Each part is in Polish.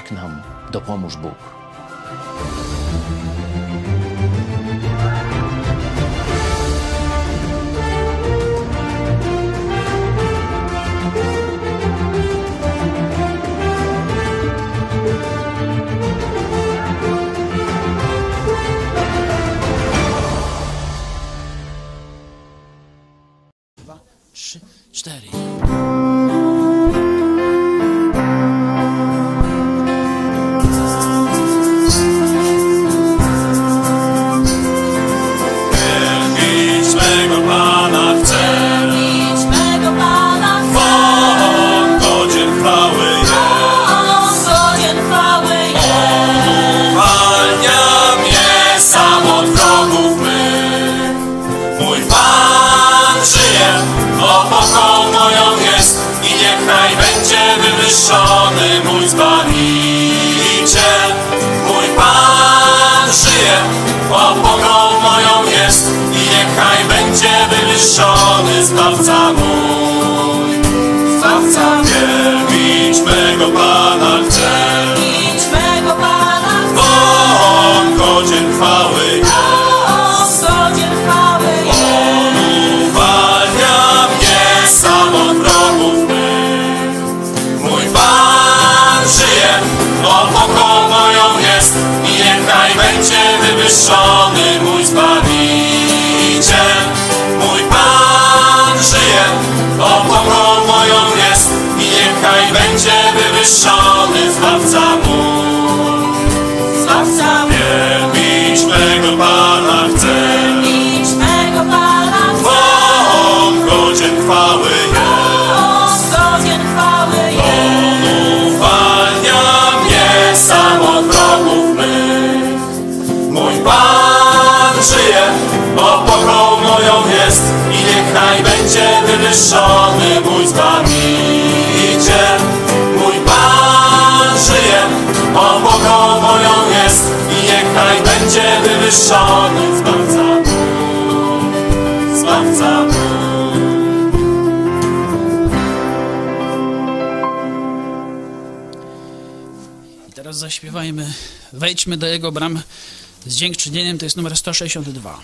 Tak nam dopomóż Bóg. Wywyższony Zbawca mój, Zbawca mój. I teraz zaśpiewajmy, wejdźmy do Jego bram z dziękczynieniem, to jest numer 162.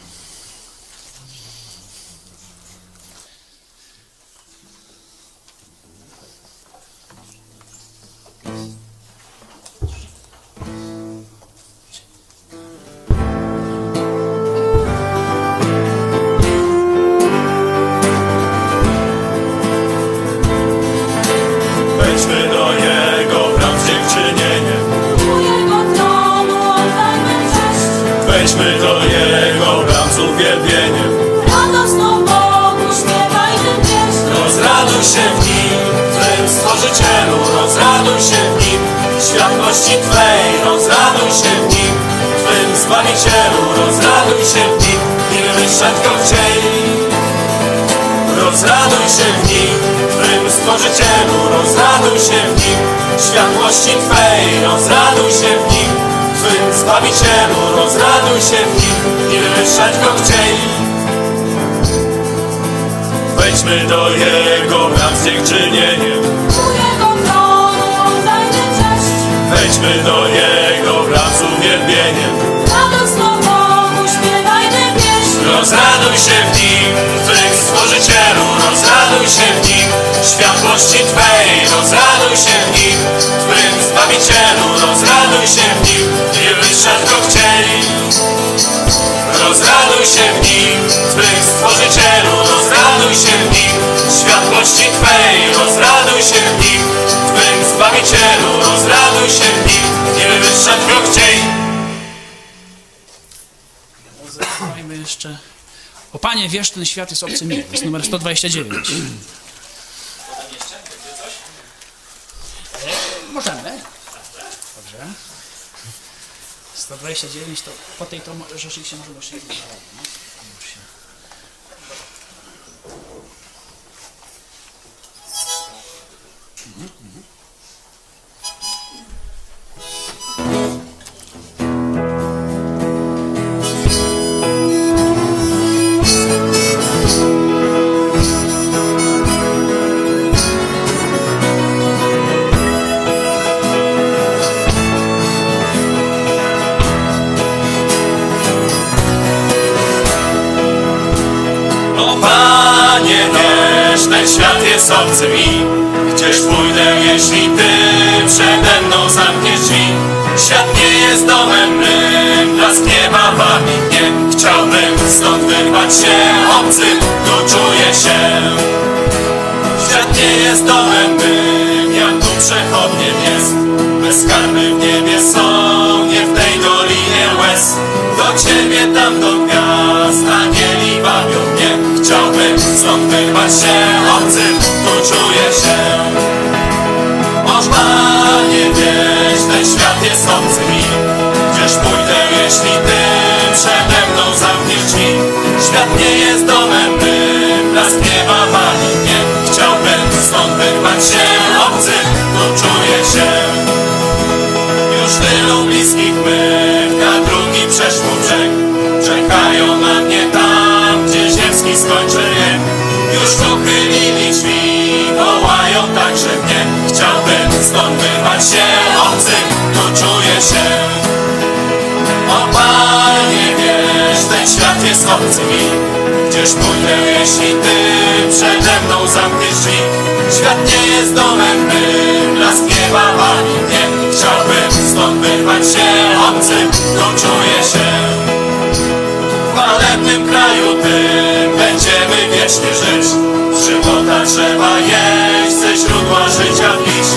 jest obcy mi. To jest numer 129. Możemy. Dobrze. 129 to po tej to rzeczywiście możemy jeszcze trzeba jeść Ze źródła życia pić.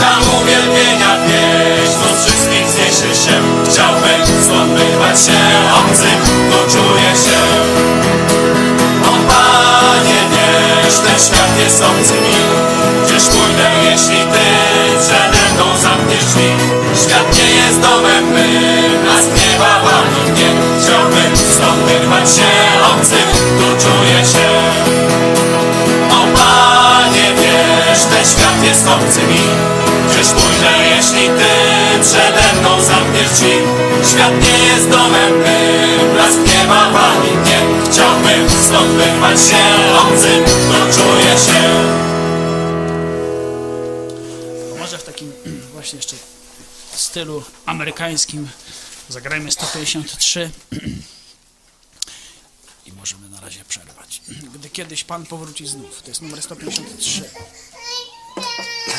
Tam uwielbienia pieść Bo wszystkich zniesie się. Chciałbym zdobywać się obcym Bo czuję się. O Panie wiesz Ten świat jest obcy mi. Gdzież pójdę jeśli Ty Przede mną zamkniesz mi Świat nie jest domem my A zgniewa Pani mnie. Chciałbym zdobywać się obcym błyskący mi Krzyż pójdę, jeśli ty przede mną zamkniesz drzwi Świat nie jest domem mym, blask nie ma wali Nie chciałbym stąd wyrwać się obcym, no czuję się Może w takim właśnie jeszcze stylu amerykańskim zagrajmy 153 i możemy na razie przerwać. Gdy kiedyś Pan powróci znów. To jest numer 153. Yay!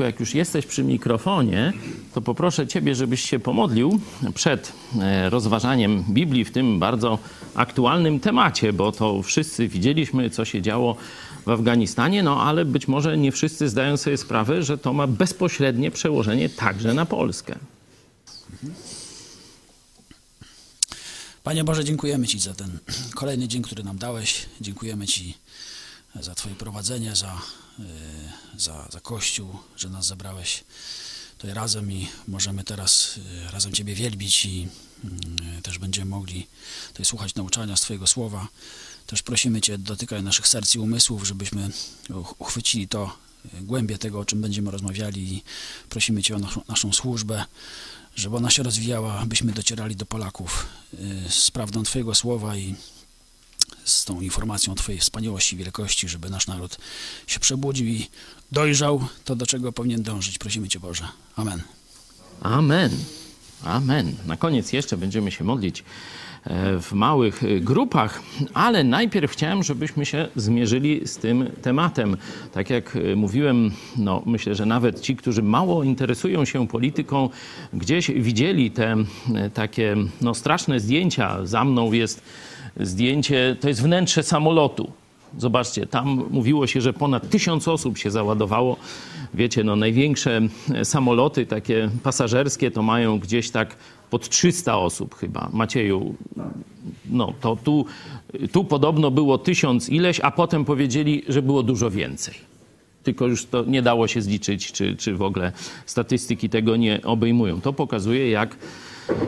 Jak już jesteś przy mikrofonie, to poproszę Ciebie, żebyś się pomodlił przed e, rozważaniem Biblii w tym bardzo aktualnym temacie, bo to wszyscy widzieliśmy, co się działo w Afganistanie, no ale być może nie wszyscy zdają sobie sprawę, że to ma bezpośrednie przełożenie także na Polskę. Panie Boże, dziękujemy Ci za ten kolejny dzień, który nam dałeś. Dziękujemy Ci za Twoje prowadzenie, za, y, za, za Kościół, że nas zebrałeś tutaj razem i możemy teraz y, razem Ciebie wielbić i y, też będziemy mogli tutaj słuchać nauczania z Twojego słowa. Też prosimy Cię, dotykaj naszych serc i umysłów, żebyśmy uch- uchwycili to, głębię tego, o czym będziemy rozmawiali i prosimy Cię o naszą, naszą służbę, żeby ona się rozwijała, abyśmy docierali do Polaków z prawdą Twojego słowa i z tą informacją o Twojej wspaniałości, wielkości, żeby nasz naród się przebudził i dojrzał to, do czego powinien dążyć. Prosimy Cię, Boże. Amen. Amen. Amen. Na koniec jeszcze będziemy się modlić e, w małych e, grupach, ale najpierw chciałem, żebyśmy się zmierzyli z tym tematem. Tak jak e, mówiłem, no myślę, że nawet ci, którzy mało interesują się polityką, gdzieś widzieli te takie no, straszne zdjęcia. Za mną jest zdjęcie, to jest wnętrze samolotu. Zobaczcie, tam mówiło się, że ponad tysiąc osób się załadowało. Wiecie, no największe e, samoloty takie pasażerskie to mają gdzieś tak pod 300 osób chyba. Macieju, no to tu, tu podobno było tysiąc ileś, a potem powiedzieli, że było dużo więcej. Tylko już to nie dało się zliczyć, czy, czy w ogóle statystyki tego nie obejmują. To pokazuje, jak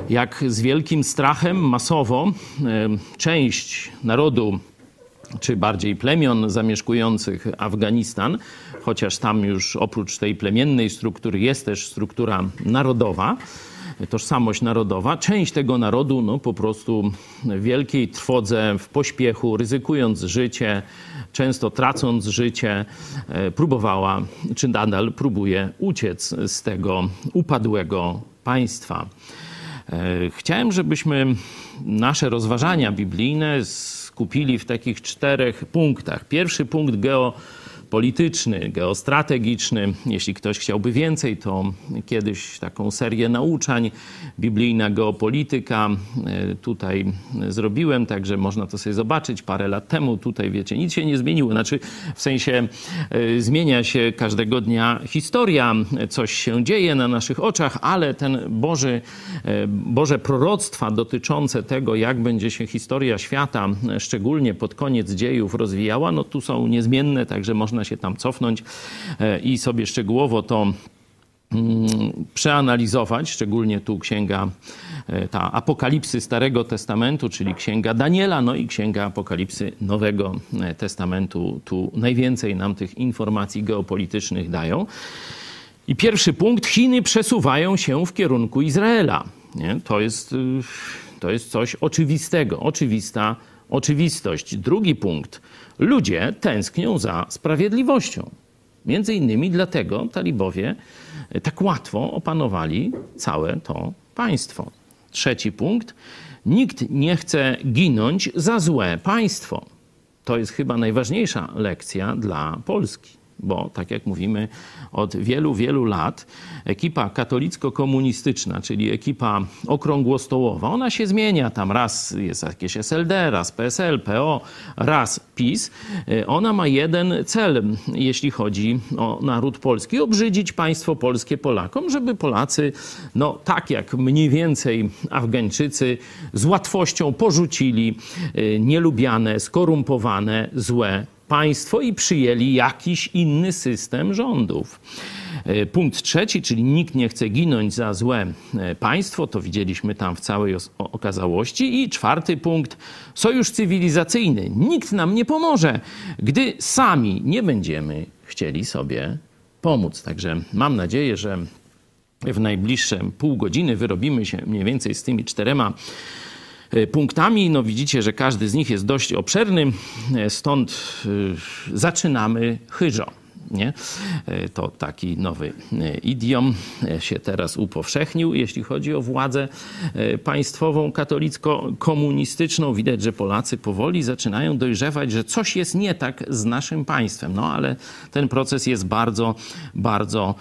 jak z wielkim strachem masowo em, część narodu, czy bardziej plemion zamieszkujących Afganistan, chociaż tam już oprócz tej plemiennej struktury jest też struktura narodowa, tożsamość narodowa, część tego narodu no, po prostu w wielkiej trwodze, w pośpiechu, ryzykując życie, często tracąc życie, e, próbowała, czy nadal próbuje uciec z tego upadłego państwa. E, Chciałem, żebyśmy nasze rozważania biblijne skupili w takich czterech punktach. Pierwszy punkt geopolityczny, geostrategiczny. Jeśli ktoś chciałby więcej, to kiedyś taką serię nauczań biblijna geopolityka e, tutaj zrobiłem, także można to sobie zobaczyć parę lat temu. Tutaj wiecie, nic się nie zmieniło. Znaczy, w sensie e, zmienia się każdego dnia historia, coś się dzieje na naszych oczach, ale ten Boży, e, Boże proroctwa dotyczące tego, jak będzie się historia świata, szczególnie pod koniec dziejów, rozwijała, no tu są niezmienne, także można się tam cofnąć e, i sobie szczegółowo to mm, przeanalizować, szczególnie tu księga e, ta apokalipsy Starego Testamentu, czyli księga Daniela, no i księga apokalipsy Nowego e, Testamentu. Tu najwięcej nam tych informacji geopolitycznych dają. I pierwszy punkt, Chiny przesuwają się w kierunku Izraela. Nie? To, jest, y, to jest coś oczywistego, oczywista oczywistość. Drugi punkt, ludzie tęsknią za sprawiedliwością. Między innymi dlatego talibowie tak łatwo opanowali całe to państwo. Trzeci punkt, nikt nie chce ginąć za złe państwo. To jest chyba najważniejsza lekcja dla Polski bo tak jak mówimy, od wielu, wielu lat ekipa katolicko-komunistyczna, czyli ekipa okrągłostołowa, ona się zmienia. Tam raz jest jakieś SLD, raz PSL, PO, raz PiS. Ona ma jeden cel, jeśli chodzi o naród polski, obrzydzić państwo polskie Polakom, żeby Polacy, no tak jak mniej więcej Afgańczycy, z łatwością porzucili y, nielubiane, skorumpowane, złe państwo i przyjęli jakiś inny system rządów. E, punkt trzeci, czyli nikt nie chce ginąć za złe e, państwo, to widzieliśmy tam w całej okazałości. I czwarty punkt, sojusz cywilizacyjny. Nikt nam nie pomoże, gdy sami nie będziemy chcieli sobie pomóc. Także mam nadzieję, że w najbliższe pół godziny wyrobimy się mniej więcej z tymi czterema punktami. No widzicie, że każdy z nich jest dość obszerny, e, stąd e, zaczynamy chyżo. Nie? To taki nowy idiom się teraz upowszechnił, jeśli chodzi o władzę państwową, katolicko-komunistyczną. Widać, że Polacy powoli zaczynają dojrzewać, że coś jest nie tak z naszym państwem. No ale ten proces jest bardzo, bardzo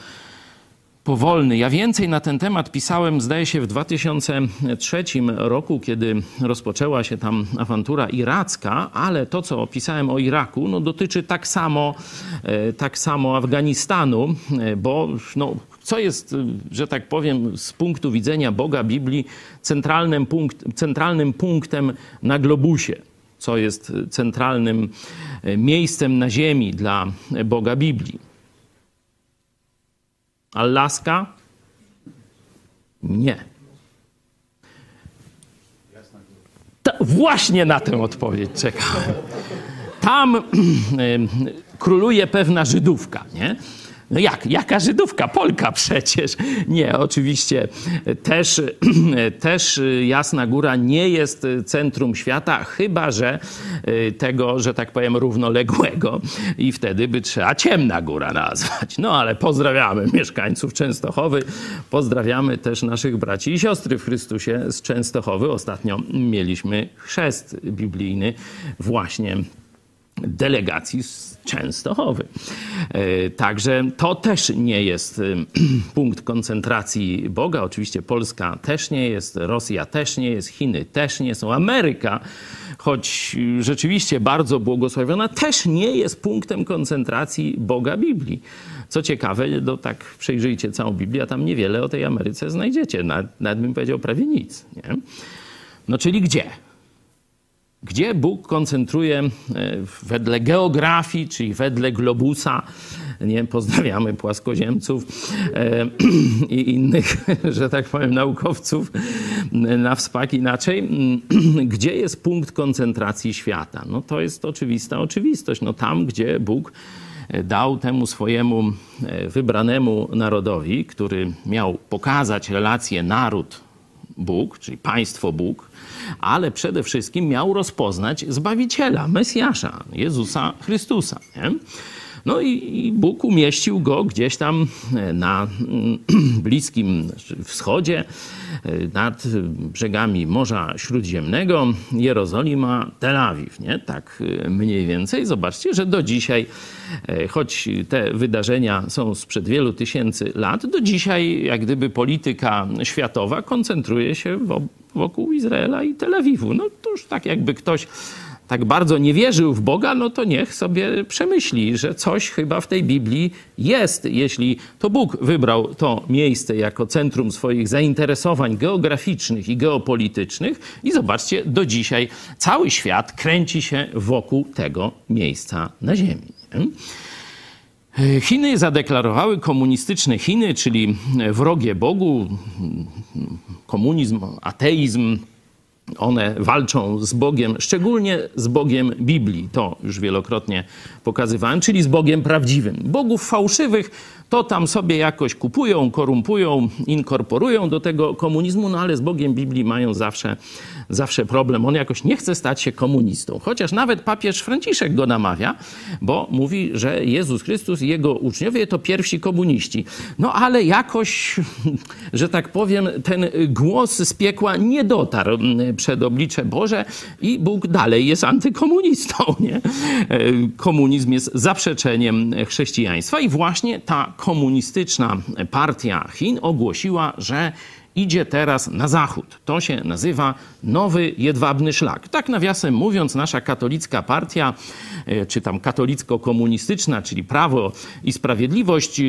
powolny. Ja więcej na ten temat pisałem, zdaje się, w 2003 roku, kiedy rozpoczęła się tam awantura iracka, ale to, co opisałem o Iraku, no, dotyczy tak samo, e, tak samo Afganistanu, e, bo no, co jest, e, że tak powiem, z punktu widzenia Boga Biblii centralnym, punkt, centralnym punktem na globusie? Co jest centralnym miejscem na ziemi dla Boga Biblii? Alaska? Nie. Ta, właśnie na tę odpowiedź czekałem. Tam króluje pewna Żydówka, nie? No jak? Jaka Żydówka? Polka przecież. Nie, oczywiście też, też Jasna Góra nie jest centrum świata, chyba że tego, że tak powiem, równoległego i wtedy by trzeba Ciemna Góra nazwać. No ale pozdrawiamy mieszkańców Częstochowy, pozdrawiamy też naszych braci i siostry w Chrystusie z Częstochowy. Ostatnio mieliśmy chrzest biblijny właśnie delegacji z Częstochowy. E, także to też nie jest punkt koncentracji Boga. Oczywiście Polska też nie jest, Rosja też nie jest, Chiny też nie są, Ameryka, choć rzeczywiście bardzo błogosławiona, też nie jest punktem koncentracji Boga Biblii. Co ciekawe, no tak przejrzyjcie całą Biblię, a tam niewiele o tej Ameryce znajdziecie. Nawet, nawet bym powiedział prawie nic. Nie? No czyli gdzie? Gdzie Bóg koncentruje e, wedle geografii, czyli wedle globusa, nie pozdrawiamy płaskoziemców e, i innych, że tak powiem, naukowców na wspak inaczej, gdzie jest punkt koncentracji świata? No to jest oczywista oczywistość. No tam, gdzie Bóg dał temu swojemu e, wybranemu narodowi, który miał pokazać relację naród Bóg, czyli państwo Bóg, ale przede wszystkim miał rozpoznać Zbawiciela, Mesjasza, Jezusa Chrystusa. Nie? No i, Bóg umieścił go gdzieś tam e, na mm, Bliskim Wschodzie, e, nad brzegami Morza Śródziemnego, Jerozolima, Tel Awiw, nie? Tak e, mniej więcej. Zobaczcie, że do dzisiaj, choć te wydarzenia są sprzed wielu tysięcy lat, do dzisiaj jak gdyby polityka światowa koncentruje się wokół Izraela i Tel Awiwu. No to już tak jakby ktoś tak bardzo nie wierzył w Boga, no to niech sobie przemyśli, że coś chyba w tej Biblii jest. Jeśli to Bóg wybrał to miejsce jako centrum swoich zainteresowań geograficznych i geopolitycznych, i zobaczcie, do dzisiaj cały świat kręci się wokół tego miejsca na Ziemi. Chiny zadeklarowały komunistyczne Chiny, czyli wrogie Bogu, komunizm, ateizm. One walczą z Bogiem, szczególnie z Bogiem Biblii. To już wielokrotnie pokazywałem, czyli z Bogiem prawdziwym. Bogów fałszywych to tam sobie jakoś kupują, korumpują, inkorporują do tego komunizmu, no ale z Bogiem Biblii mają zawsze, zawsze problem. On jakoś nie chce stać się komunistą. Chociaż nawet papież Franciszek go namawia, bo mówi, że Jezus Chrystus i jego uczniowie to pierwsi komuniści. No ale jakoś, że tak powiem, ten głos z piekła nie dotarł przed oblicze Boże i Bóg dalej jest antykomunistą. Nie? Komunizm jest zaprzeczeniem chrześcijaństwa i właśnie ta komunistyczna partia Chin ogłosiła, że idzie teraz na zachód. To się nazywa Nowy Jedwabny Szlak. Tak nawiasem mówiąc, nasza katolicka partia, e, czy tam katolicko-komunistyczna, czyli Prawo i Sprawiedliwość, e,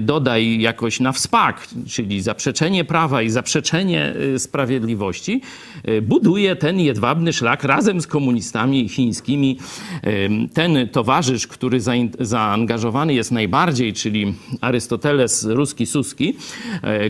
dodaj jakoś na wspak, czyli zaprzeczenie prawa i zaprzeczenie e, sprawiedliwości, buduje ten Jedwabny Szlak razem z komunistami chińskimi. Ten towarzysz, który zaangażowany jest najbardziej, czyli Arystoteles Ruski-Suski,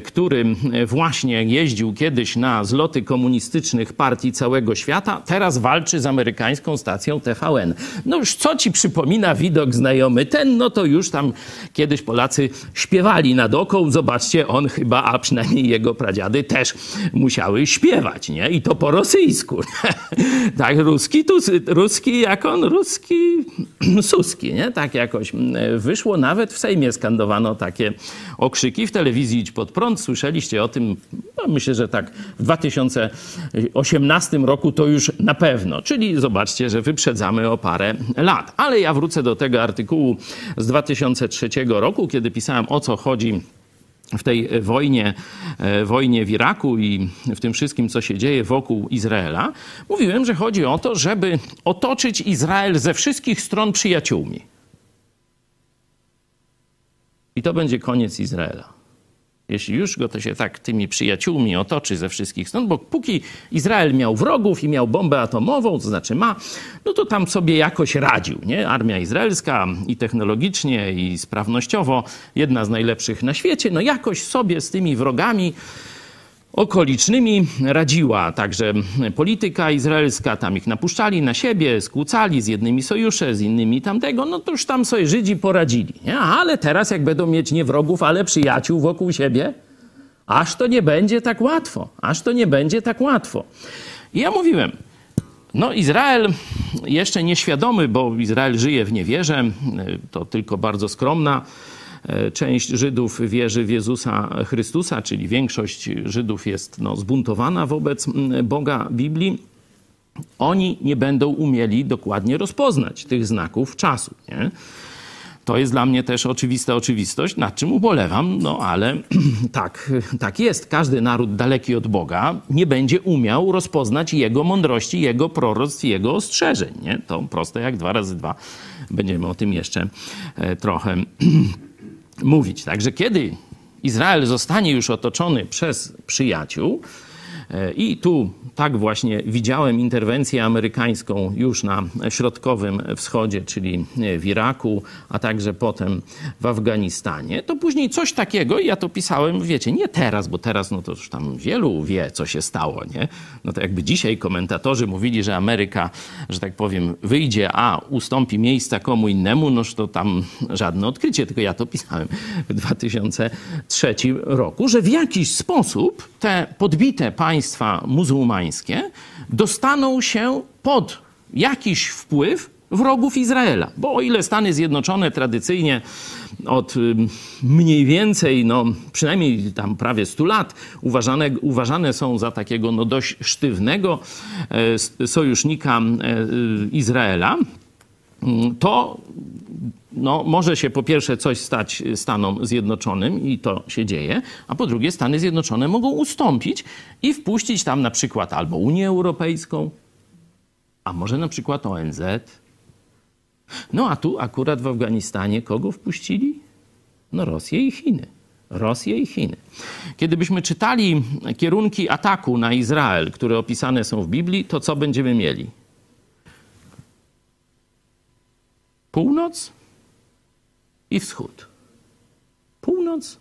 który właśnie jeździł kiedyś na zloty komunistyczne partii całego świata, teraz walczy z amerykańską stacją TVN. No już co ci przypomina widok znajomy ten, no to już tam kiedyś Polacy śpiewali nad oką. Zobaczcie, on chyba, a przynajmniej jego pradziady też musiały śpiewać, nie? I to po rosyjsku. tak, ruski, tu, ruski jak on, ruski, suski, nie? Tak jakoś wyszło. Nawet w Sejmie skandowano takie okrzyki. W telewizji Idź Pod Prąd słyszeliście o tym, no myślę, że tak w 2000 2018 roku to już na pewno. Czyli zobaczcie, że wyprzedzamy o parę lat. Ale ja wrócę do tego artykułu z 2003 roku, kiedy pisałem o co chodzi w tej wojnie, e, wojnie w Iraku i w tym wszystkim, co się dzieje wokół Izraela, mówiłem, że chodzi o to, żeby otoczyć Izrael ze wszystkich stron przyjaciółmi. I to będzie koniec Izraela. Jeśli już go to się tak tymi przyjaciółmi otoczy ze wszystkich stron, bo póki Izrael miał wrogów i miał bombę atomową, to znaczy ma, no to tam sobie jakoś radził. Nie? Armia izraelska i technologicznie, i sprawnościowo, jedna z najlepszych na świecie, no jakoś sobie z tymi wrogami okolicznymi radziła także polityka izraelska, tam ich napuszczali na siebie, skłócali z jednymi sojusze, z innymi tamtego, no to już tam sobie Żydzi poradzili. Nie? Ale teraz jak będą mieć nie wrogów, ale przyjaciół wokół siebie, aż to nie będzie tak łatwo, aż to nie będzie tak łatwo. I ja mówiłem, no Izrael jeszcze nieświadomy, bo Izrael żyje w niewierze, to tylko bardzo skromna część Żydów wierzy w Jezusa Chrystusa, czyli większość Żydów jest no, zbuntowana wobec Boga Biblii, oni nie będą umieli dokładnie rozpoznać tych znaków czasu. Nie? To jest dla mnie też oczywista oczywistość, nad czym ubolewam, no ale tak, tak jest. Każdy naród daleki od Boga nie będzie umiał rozpoznać Jego mądrości, Jego proroctw, Jego ostrzeżeń. Nie? To proste jak dwa razy dwa. Będziemy o tym jeszcze e, trochę mówić. Także kiedy Izrael zostanie już otoczony przez przyjaciół, I tu tak właśnie widziałem interwencję amerykańską już na środkowym wschodzie, czyli w Iraku, a także potem w Afganistanie. To później coś takiego, ja to pisałem, wiecie, nie teraz, bo teraz no to już tam wielu wie, co się stało, nie? No to jakby dzisiaj komentatorzy mówili, że Ameryka, że tak powiem, wyjdzie, a ustąpi miejsca komu innemu, noż to tam żadne odkrycie, tylko ja to pisałem w 2003 roku, że w jakiś sposób te podbite państwa państwa muzułmańskie dostaną się pod jakiś wpływ wrogów Izraela. Bo o ile Stany Zjednoczone tradycyjnie od mniej więcej, no przynajmniej tam prawie 100 lat uważane, uważane są za takiego no dość sztywnego e, sojusznika e, Izraela, to no, może się po pierwsze coś stać Stanom Zjednoczonym i to się dzieje, a po drugie Stany Zjednoczone mogą ustąpić i wpuścić tam na przykład albo Unię Europejską, a może na przykład ONZ. No a tu akurat w Afganistanie kogo wpuścili? No Rosję i Chiny. Rosję i Chiny. Kiedy byśmy czytali kierunki ataku na Izrael, które opisane są w Biblii, to co będziemy mieli? Północ? I wschód. Północ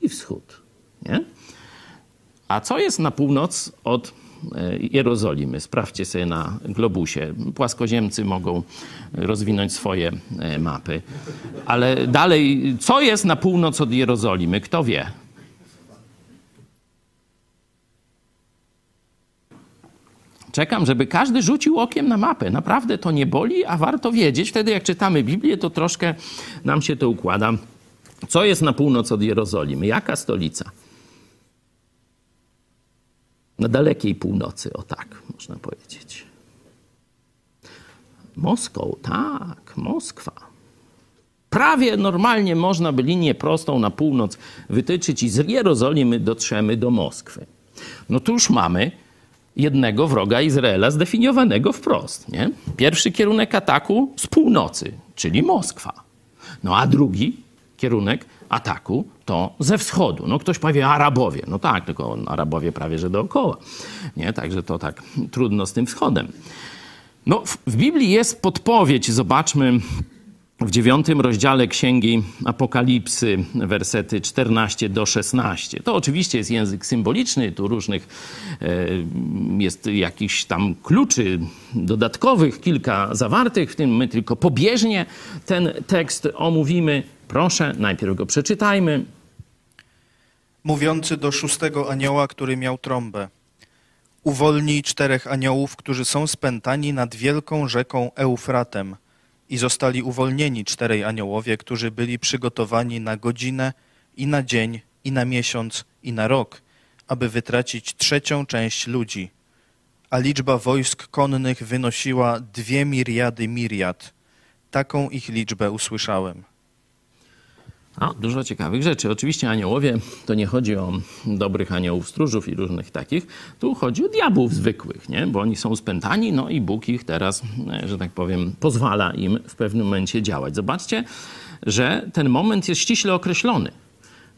i wschód. Nie? A co jest na północ od e, Jerozolimy? Sprawdźcie sobie na globusie. Płaskoziemcy mogą rozwinąć swoje e, mapy. Ale dalej, co jest na północ od Jerozolimy? Kto wie? Czekam, żeby każdy rzucił okiem na mapę. Naprawdę to nie boli, a warto wiedzieć. Wtedy, jak czytamy Biblię, to troszkę nam się to układa. Co jest na północ od Jerozolimy? Jaka stolica? Na dalekiej północy, o tak można powiedzieć. Moską, tak, Moskwa. Prawie normalnie można by linię prostą na północ wytyczyć i z Jerozolimy dotrzemy do Moskwy. No tu już mamy jednego wroga Izraela zdefiniowanego wprost. Nie? Pierwszy kierunek ataku z północy, czyli Moskwa. No a drugi kierunek ataku to ze wschodu. No ktoś powie Arabowie. No tak, tylko Arabowie prawie że dookoła. Nie? Także to tak trudno z tym wschodem. No, w, w Biblii jest podpowiedź, zobaczmy w dziewiątym rozdziale Księgi Apokalipsy, wersety 14 do 16. To oczywiście jest język symboliczny, tu różnych e, jest jakichś tam kluczy dodatkowych, kilka zawartych, w tym my tylko pobieżnie ten tekst omówimy. Proszę, najpierw go przeczytajmy. mówiący do szóstego anioła, który miał trąbę. Uwolnij czterech aniołów, którzy są spętani nad wielką rzeką Eufratem. I zostali uwolnieni czterej aniołowie, którzy byli przygotowani na godzinę i na dzień, i na miesiąc, i na rok, aby wytracić trzecią część ludzi. A liczba wojsk konnych wynosiła dwie miriady miriad. Taką ich liczbę usłyszałem. Dużo ciekawych rzeczy. Oczywiście aniołowie, to nie chodzi o dobrych aniołów stróżów i różnych takich. Tu chodzi o diabłów zwykłych, nie? bo oni są spętani, no i Bóg ich teraz, e, że tak powiem, pozwala im w pewnym momencie działać. Zobaczcie, że ten moment jest ściśle określony.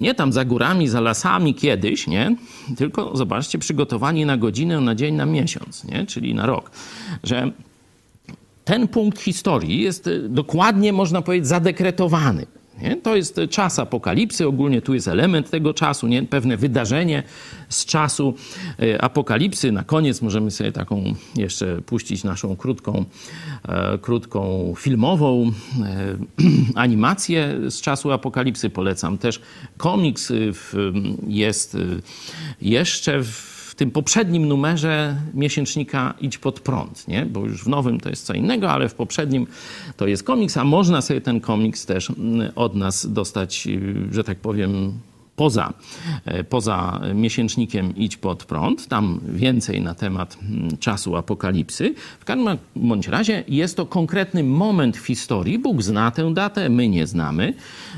Nie tam za górami, za lasami kiedyś, nie? Tylko zobaczcie, przygotowani na godzinę, na dzień, na miesiąc, nie? Czyli na rok. Że ten punkt historii jest e, dokładnie, można powiedzieć, zadekretowany. Nie? To jest czas apokalipsy, ogólnie tu jest element tego czasu, nie? pewne wydarzenie z czasu e, apokalipsy. Na koniec możemy sobie taką jeszcze puścić naszą krótką, e, krótką filmową e, animację z czasu apokalipsy. Polecam też komiks jest jeszcze w w tym poprzednim numerze miesięcznika Idź pod prąd, nie? bo już w nowym to jest co innego, ale w poprzednim to jest komiks, a można sobie ten komiks też mm, od nas dostać, y, że tak powiem, poza, e, poza miesięcznikiem Idź pod prąd. Tam więcej na temat mm, czasu apokalipsy. W każdym bądź razie jest to konkretny moment w historii. Bóg zna tę datę, my nie znamy.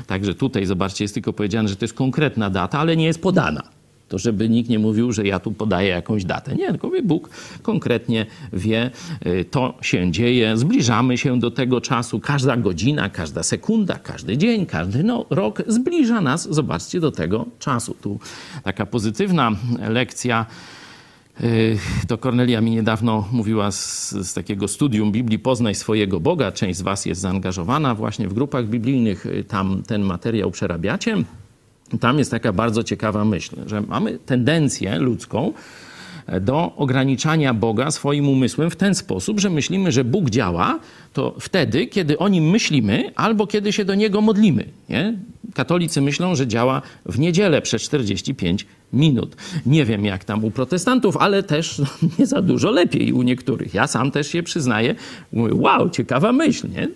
Także tutaj, zobaczcie, jest tylko powiedziane, że to jest konkretna data, ale nie jest podana to żeby nikt nie mówił, że ja tu podaję jakąś datę. Nie, tylko Bóg konkretnie wie, y, to się dzieje, zbliżamy się do tego czasu. Każda godzina, każda sekunda, każdy dzień, każdy no, rok zbliża nas, zobaczcie, do tego czasu. Tu taka pozytywna lekcja. Y, to Kornelia mi niedawno mówiła z, z, takiego studium Biblii Poznaj swojego Boga. Część z Was jest zaangażowana właśnie w grupach biblijnych. Y, tam ten materiał przerabiacie. Tam jest taka bardzo ciekawa myśl, że mamy tendencję ludzką do ograniczania Boga swoim umysłem w ten sposób, że myślimy, że Bóg działa to wtedy, kiedy o nim myślimy, albo kiedy się do niego modlimy. Nie? Katolicy myślą, że działa w niedzielę przez 45 minut. Nie wiem jak tam u protestantów, ale też nie za dużo lepiej u niektórych. Ja sam też się przyznaję, mówię, wow, ciekawa myśl. Nie?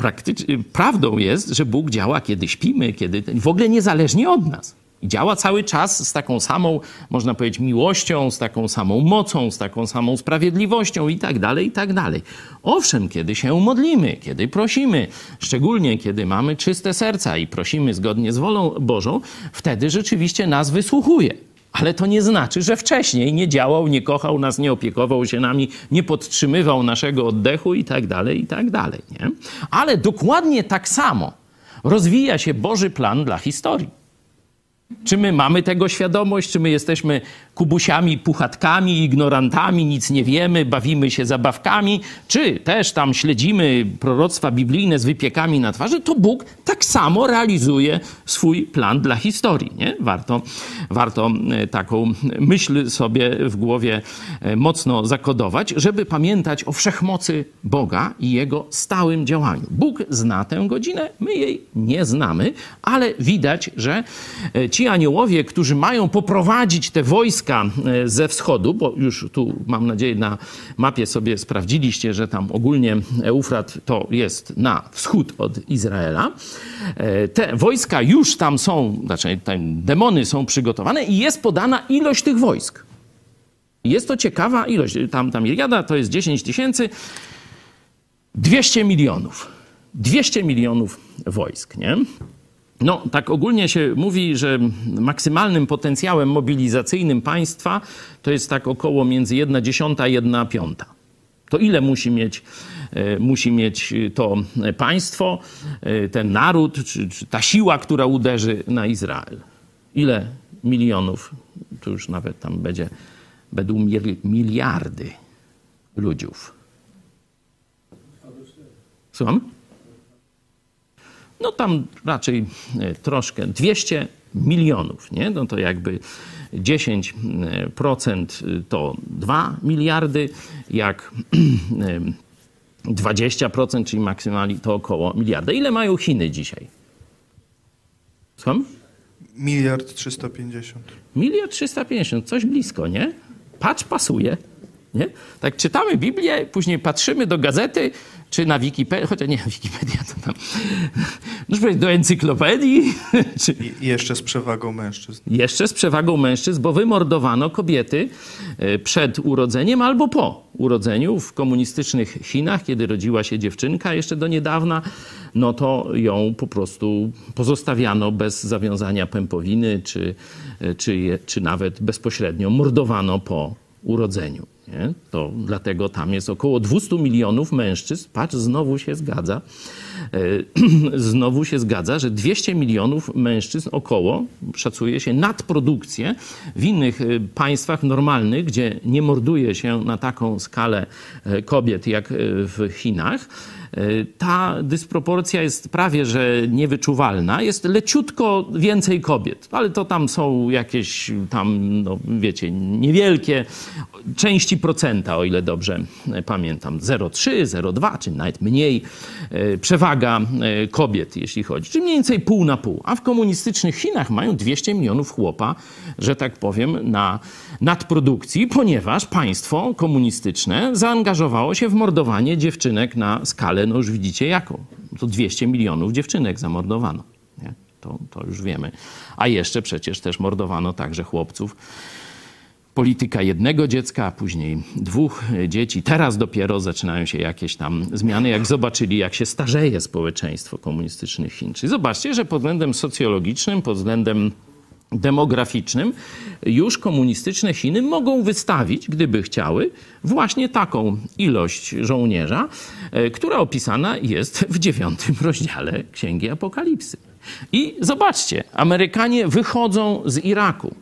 Praktycz- prawdą jest, że Bóg działa, kiedy śpimy, kiedy w ogóle niezależnie od nas. Działa cały czas z taką samą, można powiedzieć, miłością, z taką samą mocą, z taką samą sprawiedliwością i tak dalej, i tak dalej. Owszem, kiedy się modlimy, kiedy prosimy, szczególnie kiedy mamy czyste serca i prosimy zgodnie z wolą Bożą, wtedy rzeczywiście nas wysłuchuje. Ale to nie znaczy, że wcześniej nie działał, nie kochał nas, nie opiekował się nami, nie podtrzymywał naszego oddechu i tak dalej, i tak dalej. Nie? Ale dokładnie tak samo rozwija się Boży plan dla historii. Czy my mamy tego świadomość, czy my jesteśmy kubusiami, puchatkami, ignorantami, nic nie wiemy, bawimy się zabawkami, czy też tam śledzimy proroctwa biblijne z wypiekami na twarzy, to Bóg tak samo realizuje swój plan dla historii. Nie? Warto, warto e, taką myśl sobie w głowie e, mocno zakodować, żeby pamiętać o wszechmocy Boga i Jego stałym działaniu. Bóg zna tę godzinę, my jej nie znamy, ale widać, że e, ci aniołowie, którzy mają poprowadzić te wojska e, ze wschodu, bo już tu mam nadzieję na mapie sobie sprawdziliście, że tam ogólnie Eufrat to jest na wschód od Izraela. E, Te wojska już tam są, znaczy tam demony są przygotowane i jest podana ilość tych wojsk. Jest to ciekawa ilość. Tam, tam Iliada to jest 10 tysięcy. 200 milionów. 200 milionów wojsk, nie? No, tak ogólnie się mówi, że maksymalnym potencjałem mobilizacyjnym państwa to jest tak około między 1 dziesiąta a 1 piąta. To ile musi mieć, e, musi mieć to państwo, e, ten naród, czy, czy ta siła, która uderzy na Izrael? Ile milionów? Tu już nawet tam będzie, będą miliardy ludziów. Słucham? No tam raczej e, troszkę 200 milionów, nie? No to jakby 10% to 2 miliardy, jak e, 20%, czyli maksymalnie to około miliarda. Ile mają Chiny dzisiaj? Słucham? Miliard 350. Miliard 350, coś blisko, nie? Patrz, pasuje. Nie? Tak czytamy Biblię, później patrzymy do gazety, czy na Wikipedię, chociaż nie, Wikipedia to tam, no powiedzieć, do encyklopedii, czy jeszcze z przewagą mężczyzn. jeszcze z przewagą mężczyzn, bo wymordowano kobiety e, przed urodzeniem albo po urodzeniu w komunistycznych Chinach, kiedy rodziła się dziewczynka jeszcze do niedawna, no to ją po prostu pozostawiano bez zawiązania pępowiny, czy, e, czy, czy nawet bezpośrednio mordowano po urodzeniu. Nie? To dlatego tam jest około 200 milionów mężczyzn. Patrz, znowu się zgadza. E, znowu się zgadza, że 200 milionów mężczyzn około, szacuje się, nadprodukcję w innych e, państwach normalnych, gdzie nie morduje się na taką skalę e, kobiet jak w Chinach. Ta dysproporcja jest prawie że niewyczuwalna. Jest leciutko więcej kobiet, ale to tam są jakieś tam, no wiecie, niewielkie części procenta, o ile dobrze pamiętam. 0,3, 0,2, czy nawet mniej e, przewaga e, kobiet, jeśli chodzi. Czyli mniej więcej pół na pół. A w komunistycznych Chinach mają 200 milionów chłopa, że tak powiem, na nadprodukcji, ponieważ państwo komunistyczne zaangażowało się w mordowanie dziewczynek na skalę, no już widzicie jaką. To 200 milionów dziewczynek zamordowano. To, to już wiemy. A jeszcze przecież też mordowano także chłopców polityka jednego dziecka, a później dwóch dzieci. Teraz dopiero zaczynają się jakieś tam zmiany, jak zobaczyli, jak się starzeje społeczeństwo komunistycznych Chin. Czyli zobaczcie, że pod względem socjologicznym, pod względem demograficznym już komunistyczne Chiny mogą wystawić, gdyby chciały, właśnie taką ilość żołnierza, e, która opisana jest w dziewiątym rozdziale Księgi Apokalipsy. I zobaczcie, Amerykanie wychodzą z Iraku.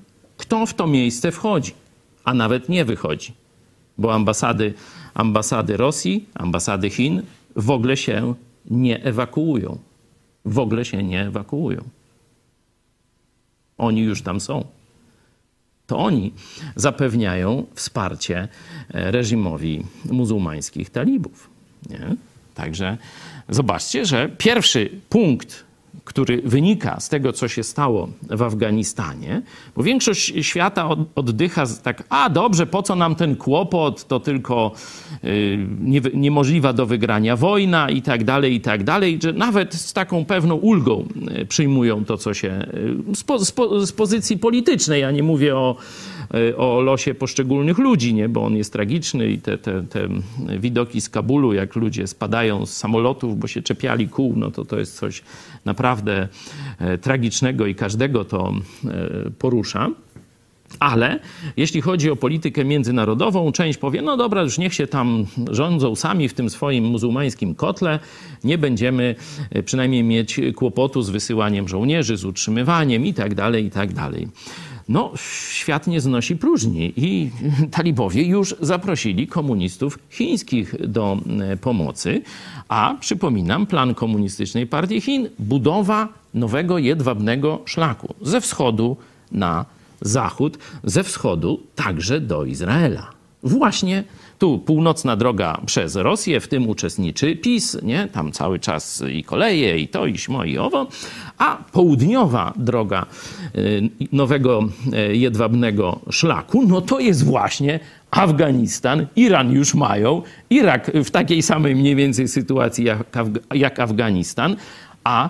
Kto w to miejsce wchodzi? A nawet nie wychodzi, bo ambasady, ambasady Rosji, ambasady Chin w ogóle się nie ewakuują. W ogóle się nie ewakuują. Oni już tam są. To oni zapewniają wsparcie e, reżimowi muzułmańskich talibów. Nie? Także zobaczcie, że pierwszy punkt, który wynika z tego, co się stało w Afganistanie, bo większość świata od, oddycha tak, a dobrze, po co nam ten kłopot, to tylko y, nie, niemożliwa do wygrania wojna i tak dalej, i tak dalej, że nawet z taką pewną ulgą y, przyjmują to, co się y, z, po, z, po, z pozycji politycznej, ja nie mówię o, o losie poszczególnych ludzi, nie? bo on jest tragiczny i te, te, te widoki z Kabulu, jak ludzie spadają z samolotów, bo się czepiali kół, no to to jest coś naprawdę e, tragicznego i każdego to e, porusza. Ale jeśli chodzi o politykę międzynarodową, część powie, no dobra, już niech się tam rządzą sami w tym swoim muzułmańskim kotle, nie będziemy e, przynajmniej mieć kłopotu z wysyłaniem żołnierzy, z utrzymywaniem i tak No, świat nie znosi próżni i talibowie już zaprosili komunistów chińskich do e, pomocy, a przypominam, plan komunistycznej partii Chin budowa nowego jedwabnego szlaku ze wschodu na zachód, ze wschodu także do Izraela. Właśnie tu północna droga przez Rosję, w tym uczestniczy PiS, nie? Tam cały czas i koleje, i to, i śmo, i owo. A południowa droga y, nowego y, jedwabnego szlaku, no to jest właśnie Afganistan. Iran już mają, Irak w takiej samej mniej więcej sytuacji jak, jak Afganistan, a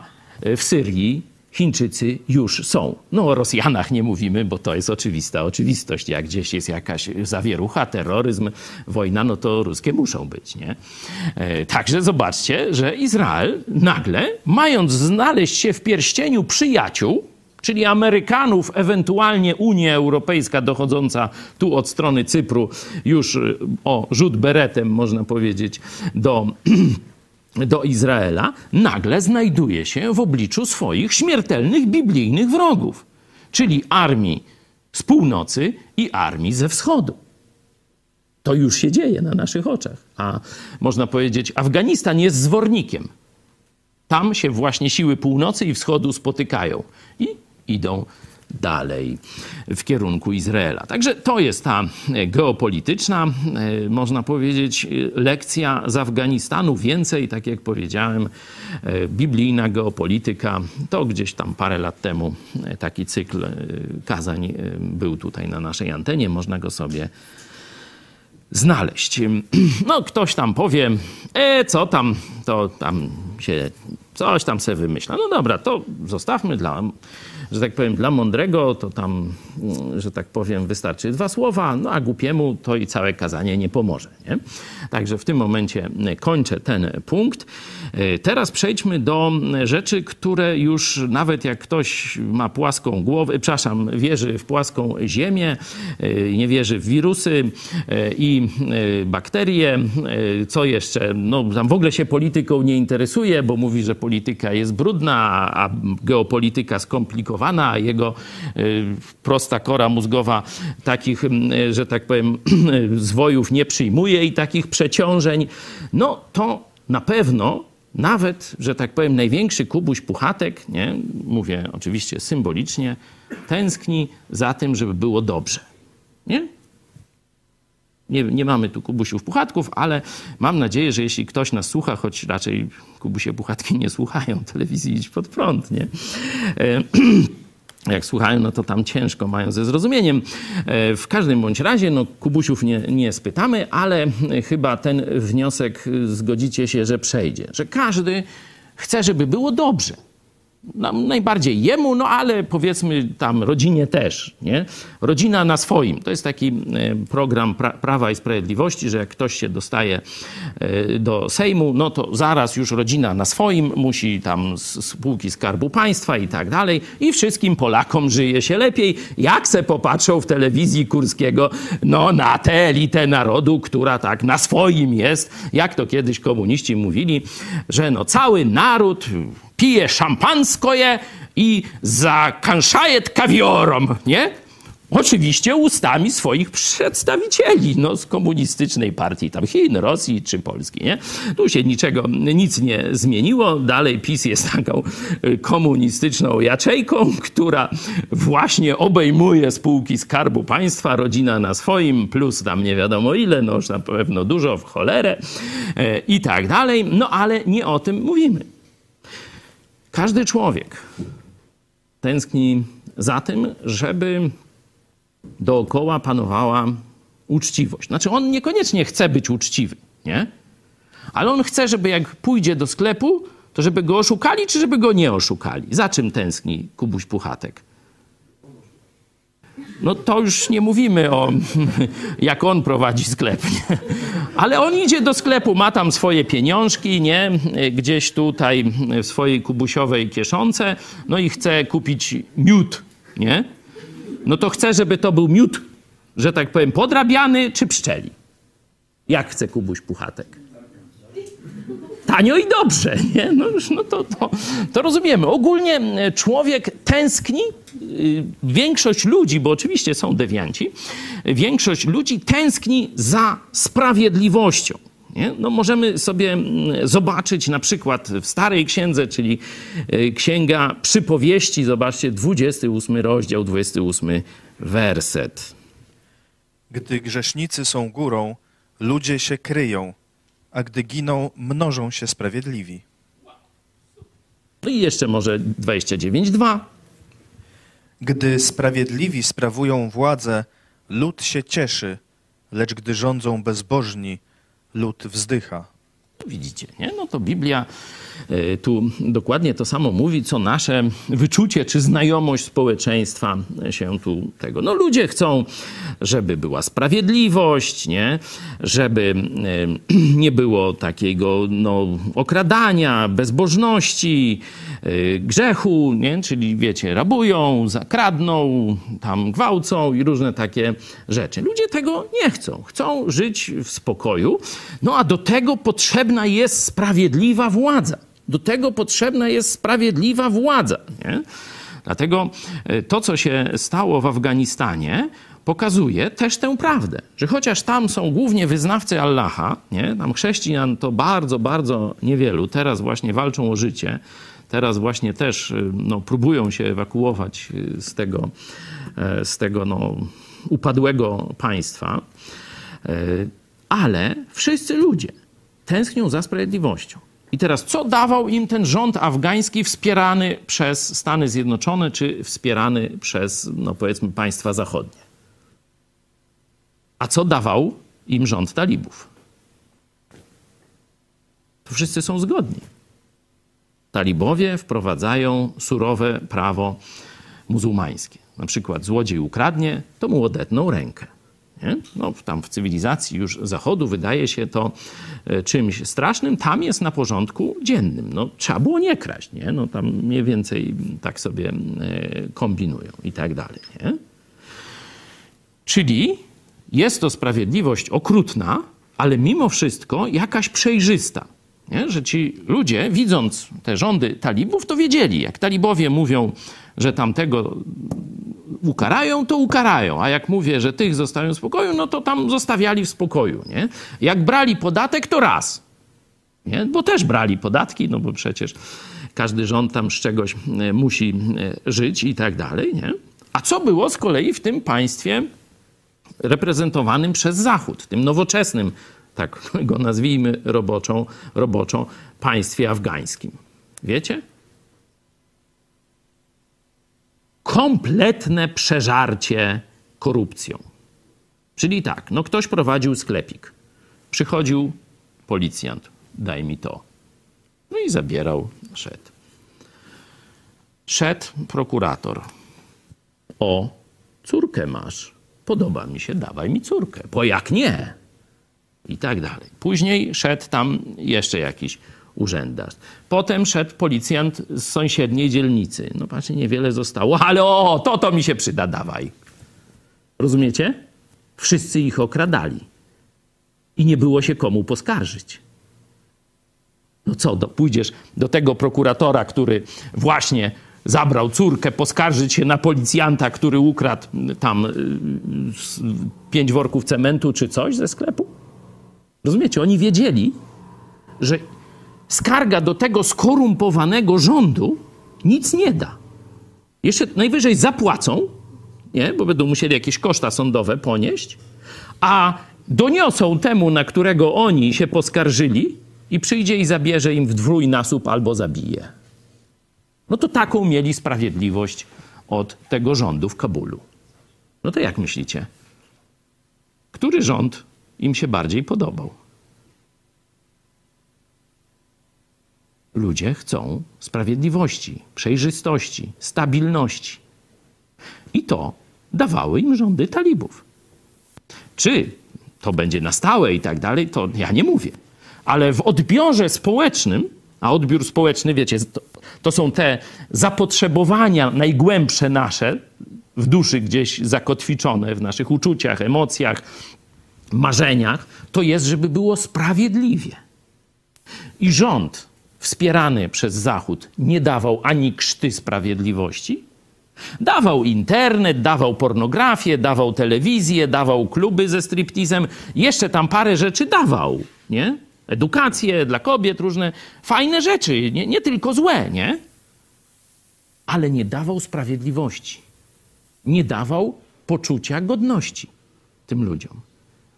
w Syrii Chińczycy już są. No o Rosjanach nie mówimy, bo to jest oczywista oczywistość. Jak gdzieś jest jakaś zawierucha, terroryzm, wojna, no to ruskie muszą być, nie? E, także zobaczcie, że Izrael nagle, mając znaleźć się w pierścieniu przyjaciół, czyli Amerykanów, ewentualnie Unia Europejska dochodząca tu od strony Cypru już e, o rzut beretem, można powiedzieć, do do Izraela, nagle znajduje się w obliczu swoich śmiertelnych biblijnych wrogów, czyli armii z północy i armii ze wschodu. To już się dzieje na naszych oczach. A można powiedzieć, Afganistan jest zwornikiem. Tam się właśnie siły północy i wschodu spotykają i idą dalej w kierunku Izraela. Także to jest ta e, geopolityczna, e, można powiedzieć, e, lekcja z Afganistanu. Więcej, tak jak powiedziałem, biblijna geopolityka. To gdzieś tam parę lat temu taki cykl kazań był tutaj na naszej antenie. Można go sobie znaleźć. No, ktoś tam powie, e, co tam, to tam się coś tam sobie wymyśla. No dobra, to zostawmy dla że tak powiem, dla mądrego to tam, mm, że tak powiem, wystarczy dwa słowa, no a głupiemu to i całe kazanie nie pomoże. Nie? Także w tym momencie kończę ten punkt. E, teraz przejdźmy do rzeczy, które już nawet jak ktoś ma płaską głowę, przepraszam, wierzy w płaską ziemię, nie wierzy w wirusy i bakterie, co jeszcze? No, tam w ogóle się polityką nie interesuje, bo mówi, że polityka jest brudna, a geopolityka a jego prosta kora mózgowa takich, że tak powiem, zwojów nie przyjmuje i takich przeciążeń, no to na pewno nawet, że tak powiem, największy Kubuś Puchatek, nie, mówię oczywiście symbolicznie, tęskni za tym, żeby było dobrze. Nie? Nie, nie mamy tu Kubusiów Puchatków, ale mam nadzieję, że jeśli ktoś nas słucha, choć raczej Kubusie Puchatki nie słuchają telewizji Idź Pod Prąd, nie? E, jak słuchają, no to tam ciężko mają ze zrozumieniem. E, w każdym bądź razie, no Kubusiów nie, nie spytamy, ale chyba ten wniosek zgodzicie się, że przejdzie. Że każdy chce, żeby było dobrze najbardziej jemu, no ale powiedzmy tam rodzinie też, nie? Rodzina na swoim. To jest taki e, program pra Prawa i Sprawiedliwości, że jak ktoś się dostaje e, do Sejmu, no to zaraz już rodzina na swoim, musi tam spółki Skarbu Państwa i tak dalej i wszystkim Polakom żyje się lepiej. Jak se popatrzą w telewizji Kurskiego, no na tę elitę narodu, która tak na swoim jest, jak to kiedyś komuniści mówili, że no cały naród pije szampanskoje i zakanszaje kawiorom, nie? Oczywiście ustami swoich przedstawicieli no, z komunistycznej partii tam Chin, Rosji czy Polski. Nie? Tu się niczego, nic nie zmieniło. Dalej PiS jest taką y, komunistyczną jaczejką, która właśnie obejmuje spółki Skarbu Państwa, rodzina na swoim, plus tam nie wiadomo ile, no już na pewno dużo w cholerę e, i tak dalej. No ale nie o tym mówimy. Każdy człowiek tęskni za tym, żeby dookoła panowała uczciwość. Znaczy, on niekoniecznie chce być uczciwy, nie? Ale on chce, żeby jak pójdzie do sklepu, to żeby go oszukali, czy żeby go nie oszukali. Za czym tęskni Kubuś Puchatek? No to już nie mówimy o jak on prowadzi sklep. Nie? Ale on idzie do sklepu, ma tam swoje pieniążki, nie? Gdzieś tutaj w swojej kubusiowej kieszonce, no i chce kupić miód, nie? no to chcę, żeby to był miód, że tak powiem, podrabiany czy pszczeli. Jak chce Kubuś Puchatek? Tanio i dobrze, nie? No, no to, to, to rozumiemy. Ogólnie e, człowiek tęskni, y, większość ludzi, bo oczywiście są dewianci, większość ludzi tęskni za sprawiedliwością. Nie? No możemy sobie mm, zobaczyć na przykład w Starej Księdze, czyli e, Księga Przypowieści, zobaczcie, 28 rozdział, 28 werset. Gdy grzesznicy są górą, ludzie się kryją, a gdy giną, mnożą się sprawiedliwi. No i jeszcze może 29.2. Gdy sprawiedliwi sprawują władzę, lud się cieszy, lecz gdy rządzą bezbożni, lud wzdycha. Widzicie, nie? No to Biblia tu dokładnie to samo mówi, co nasze wyczucie czy znajomość społeczeństwa się tu tego. No ludzie chcą, żeby była sprawiedliwość, nie? Żeby e, nie było takiego no, okradania, bezbożności, e, grzechu, nie? Czyli wiecie, rabują, zakradną, tam gwałcą i różne takie rzeczy. Ludzie tego nie chcą. Chcą żyć w spokoju, no a do tego potrzebna jest sprawiedliwa władza. Do tego potrzebna jest sprawiedliwa władza. Nie? Dlatego e, to, co się stało w Afganistanie, pokazuje też tę prawdę, że chociaż tam są głównie wyznawcy Allaha, nie? tam chrześcijan to bardzo, bardzo niewielu, teraz właśnie walczą o życie, teraz właśnie też y, no, próbują się ewakuować y, z tego, e, z tego no, upadłego państwa, E, ale wszyscy ludzie tęsknią za sprawiedliwością. I teraz, co dawał im ten rząd afgański wspierany przez Stany Zjednoczone, czy wspierany przez, no powiedzmy, państwa zachodnie? A co dawał im rząd talibów? To wszyscy są zgodni. Talibowie wprowadzają surowe prawo muzułmańskie. Na przykład złodziej ukradnie, to mu odetną rękę. Nie? No, tam w cywilizacji już Zachodu wydaje się to e, czymś strasznym, tam jest na porządku dziennym. No, trzeba było nie kraść, nie? No, tam mniej więcej tak sobie e, kombinują i tak dalej. Nie? Czyli jest to sprawiedliwość okrutna, ale mimo wszystko jakaś przejrzysta. Nie? Że ci ludzie, widząc te rządy talibów, to wiedzieli, jak talibowie mówią, że tamtego ukarają, to ukarają. A jak mówię, że tych zostawią w spokoju, no to tam zostawiali w spokoju. Nie? Jak brali podatek, to raz. Nie? Bo też brali podatki, no bo przecież każdy rząd tam z czegoś e, musi e, żyć i tak dalej. Nie? A co było z kolei w tym państwie reprezentowanym przez Zachód, tym nowoczesnym, tak go nazwijmy roboczą, roboczą państwie afgańskim? Wiecie? Kompletne przeżarcie korupcją. Czyli tak, no ktoś prowadził sklepik. Przychodził policjant, daj mi to. No i zabierał, szedł. Szedł prokurator. O, córkę masz. Podoba mi się, dawaj mi córkę. Bo jak nie? I tak dalej. Później szedł tam jeszcze jakiś urzędarz. Potem szedł policjant z sąsiedniej dzielnicy. No patrzcie, niewiele zostało, ale o, to to mi się przyda, dawaj. Rozumiecie? Wszyscy ich okradali. I nie było się komu poskarżyć. No co, do, pójdziesz do tego prokuratora, który właśnie zabrał córkę, poskarżyć się na policjanta, który ukradł tam y, pięć worków cementu czy coś ze sklepu? Rozumiecie? Oni wiedzieli, że skarga do tego skorumpowanego rządu nic nie da. Jeszcze najwyżej zapłacą, nie? bo będą musieli jakieś koszta sądowe ponieść, a doniosą temu, na którego oni się poskarżyli i przyjdzie i zabierze im w dwójnasób albo zabije. No to taką mieli sprawiedliwość od tego rządu w Kabulu. No to jak myślicie? Który rząd im się bardziej podobał? Ludzie chcą sprawiedliwości, przejrzystości, stabilności. I to dawały im rządy talibów. Czy to będzie na stałe i tak dalej, to ja nie mówię. Ale w odbiorze społecznym, a odbiór społeczny, wiecie, to, to są te zapotrzebowania najgłębsze nasze, w duszy gdzieś zakotwiczone, w naszych uczuciach, emocjach, marzeniach, to jest, żeby było sprawiedliwie. I rząd wspierany przez Zachód nie dawał ani krzty sprawiedliwości. Dawał internet, dawał pornografię, dawał telewizję, dawał kluby ze striptizem, jeszcze tam parę rzeczy dawał, nie? Edukację dla kobiet, różne fajne rzeczy, nie, nie tylko złe, nie? Ale nie dawał sprawiedliwości. Nie dawał poczucia godności tym ludziom.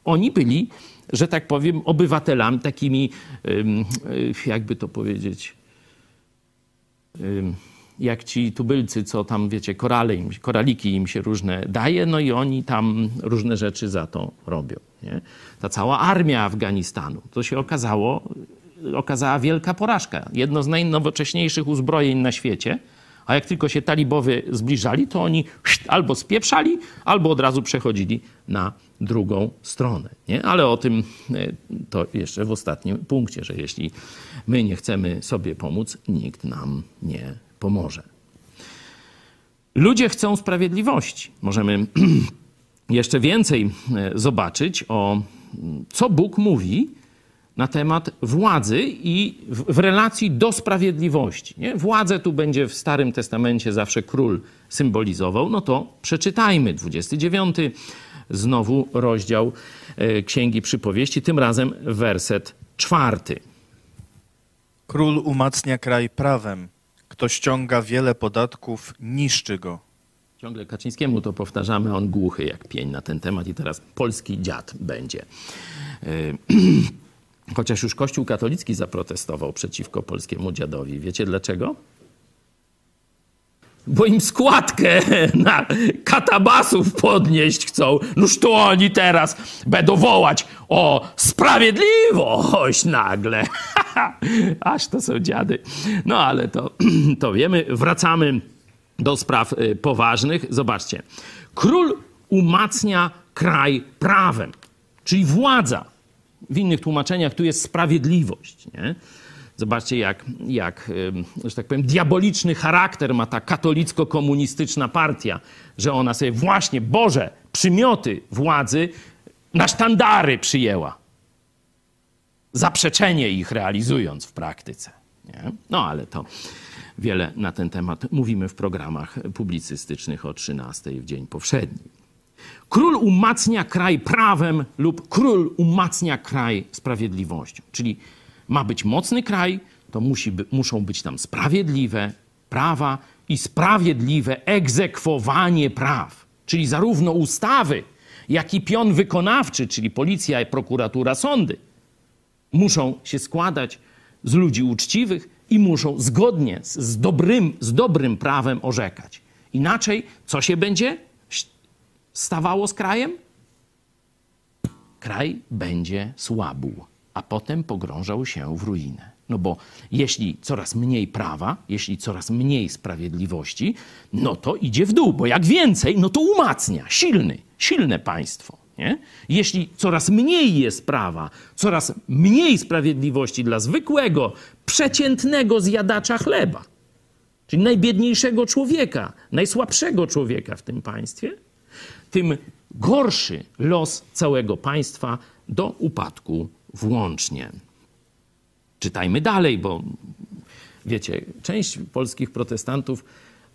Oni byli, że tak powiem, obywatelami takimi, y, jakby to powiedzieć, jak ci tubylcy, co tam, wiecie, korale im, koraliki im się różne daje, no i oni tam różne rzeczy za to robią. Nie? Ta cała armia Afganistanu, to się okazało, okazała wielka porażka. Jedno z najnowocześniejszych uzbrojeń na świecie, a jak tylko się talibowie zbliżali, to oni albo spieprzali, albo od razu przechodzili na drugą stronę. Nie? Ale o tym e, to jeszcze w ostatnim punkcie, że jeśli my nie chcemy sobie pomóc, nikt nam nie pomoże. Ludzie chcą sprawiedliwości. Możemy jeszcze więcej e, zobaczyć o co Bóg mówi na temat władzy i w, w relacji do sprawiedliwości. Nie? Władzę tu będzie w Starym Testamencie zawsze król symbolizował. No to przeczytajmy 29 znowu rozdział e, Księgi Przypowieści, tym razem werset czwarty. Król umacnia kraj prawem. Kto ściąga wiele podatków, niszczy go. Ciągle Kaczyńskiemu to powtarzamy, on głuchy jak pień na ten temat i teraz polski dziad będzie. Chociaż już Kościół katolicki zaprotestował przeciwko polskiemu dziadowi. Wiecie dlaczego? Bo im składkę na katabasów podnieść chcą. Noż to oni teraz będą wołać o sprawiedliwość nagle. Aż to są dziady. No ale to, to wiemy. Wracamy do spraw y, poważnych. Zobaczcie. Król umacnia kraj prawem, czyli władza. W innych tłumaczeniach tu jest sprawiedliwość. Nie? Zobaczcie, jak, jak, że tak powiem, diaboliczny charakter ma ta katolicko-komunistyczna partia, że ona sobie właśnie Boże przymioty władzy na sztandary przyjęła. Zaprzeczenie ich realizując w praktyce. Nie? No ale to wiele na ten temat mówimy w programach publicystycznych o 13 w dzień powszedni. Król umacnia kraj prawem lub król umacnia kraj sprawiedliwością. Czyli ma być mocny kraj, to musi by, muszą być tam sprawiedliwe prawa i sprawiedliwe egzekwowanie praw. Czyli zarówno ustawy, jak i pion wykonawczy, czyli policja, prokuratura, sądy, muszą się składać z ludzi uczciwych i muszą zgodnie z, z, dobrym, z dobrym prawem orzekać. Inaczej co się będzie stawało z krajem? Kraj będzie słabł, a potem pogrążał się w ruinę. No bo jeśli coraz mniej prawa, jeśli coraz mniej sprawiedliwości, no to idzie w dół, bo jak więcej, no to umacnia. Silny, silne państwo. Nie? Jeśli coraz mniej jest prawa, coraz mniej sprawiedliwości dla zwykłego, przeciętnego zjadacza chleba, czyli najbiedniejszego człowieka, najsłabszego człowieka w tym państwie, tym gorszy los całego państwa do upadku włącznie. Czytajmy dalej, bo wiecie, część polskich protestantów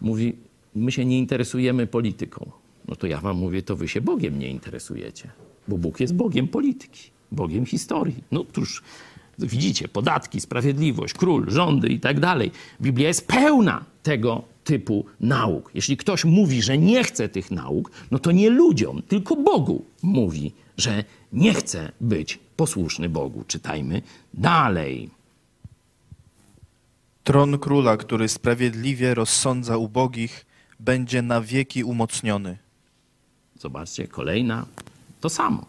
mówi: My się nie interesujemy polityką. No to ja wam mówię, to wy się Bogiem nie interesujecie, bo Bóg jest Bogiem polityki, Bogiem historii. No cóż, widzicie, podatki, sprawiedliwość, król, rządy i tak dalej. Biblia jest pełna tego typu nauk. Jeśli ktoś mówi, że nie chce tych nauk, no to nie ludziom, tylko Bogu mówi, że nie chce być posłuszny Bogu. Czytajmy dalej. Tron króla, który sprawiedliwie rozsądza ubogich, będzie na wieki umocniony. Zobaczcie, kolejna, to samo.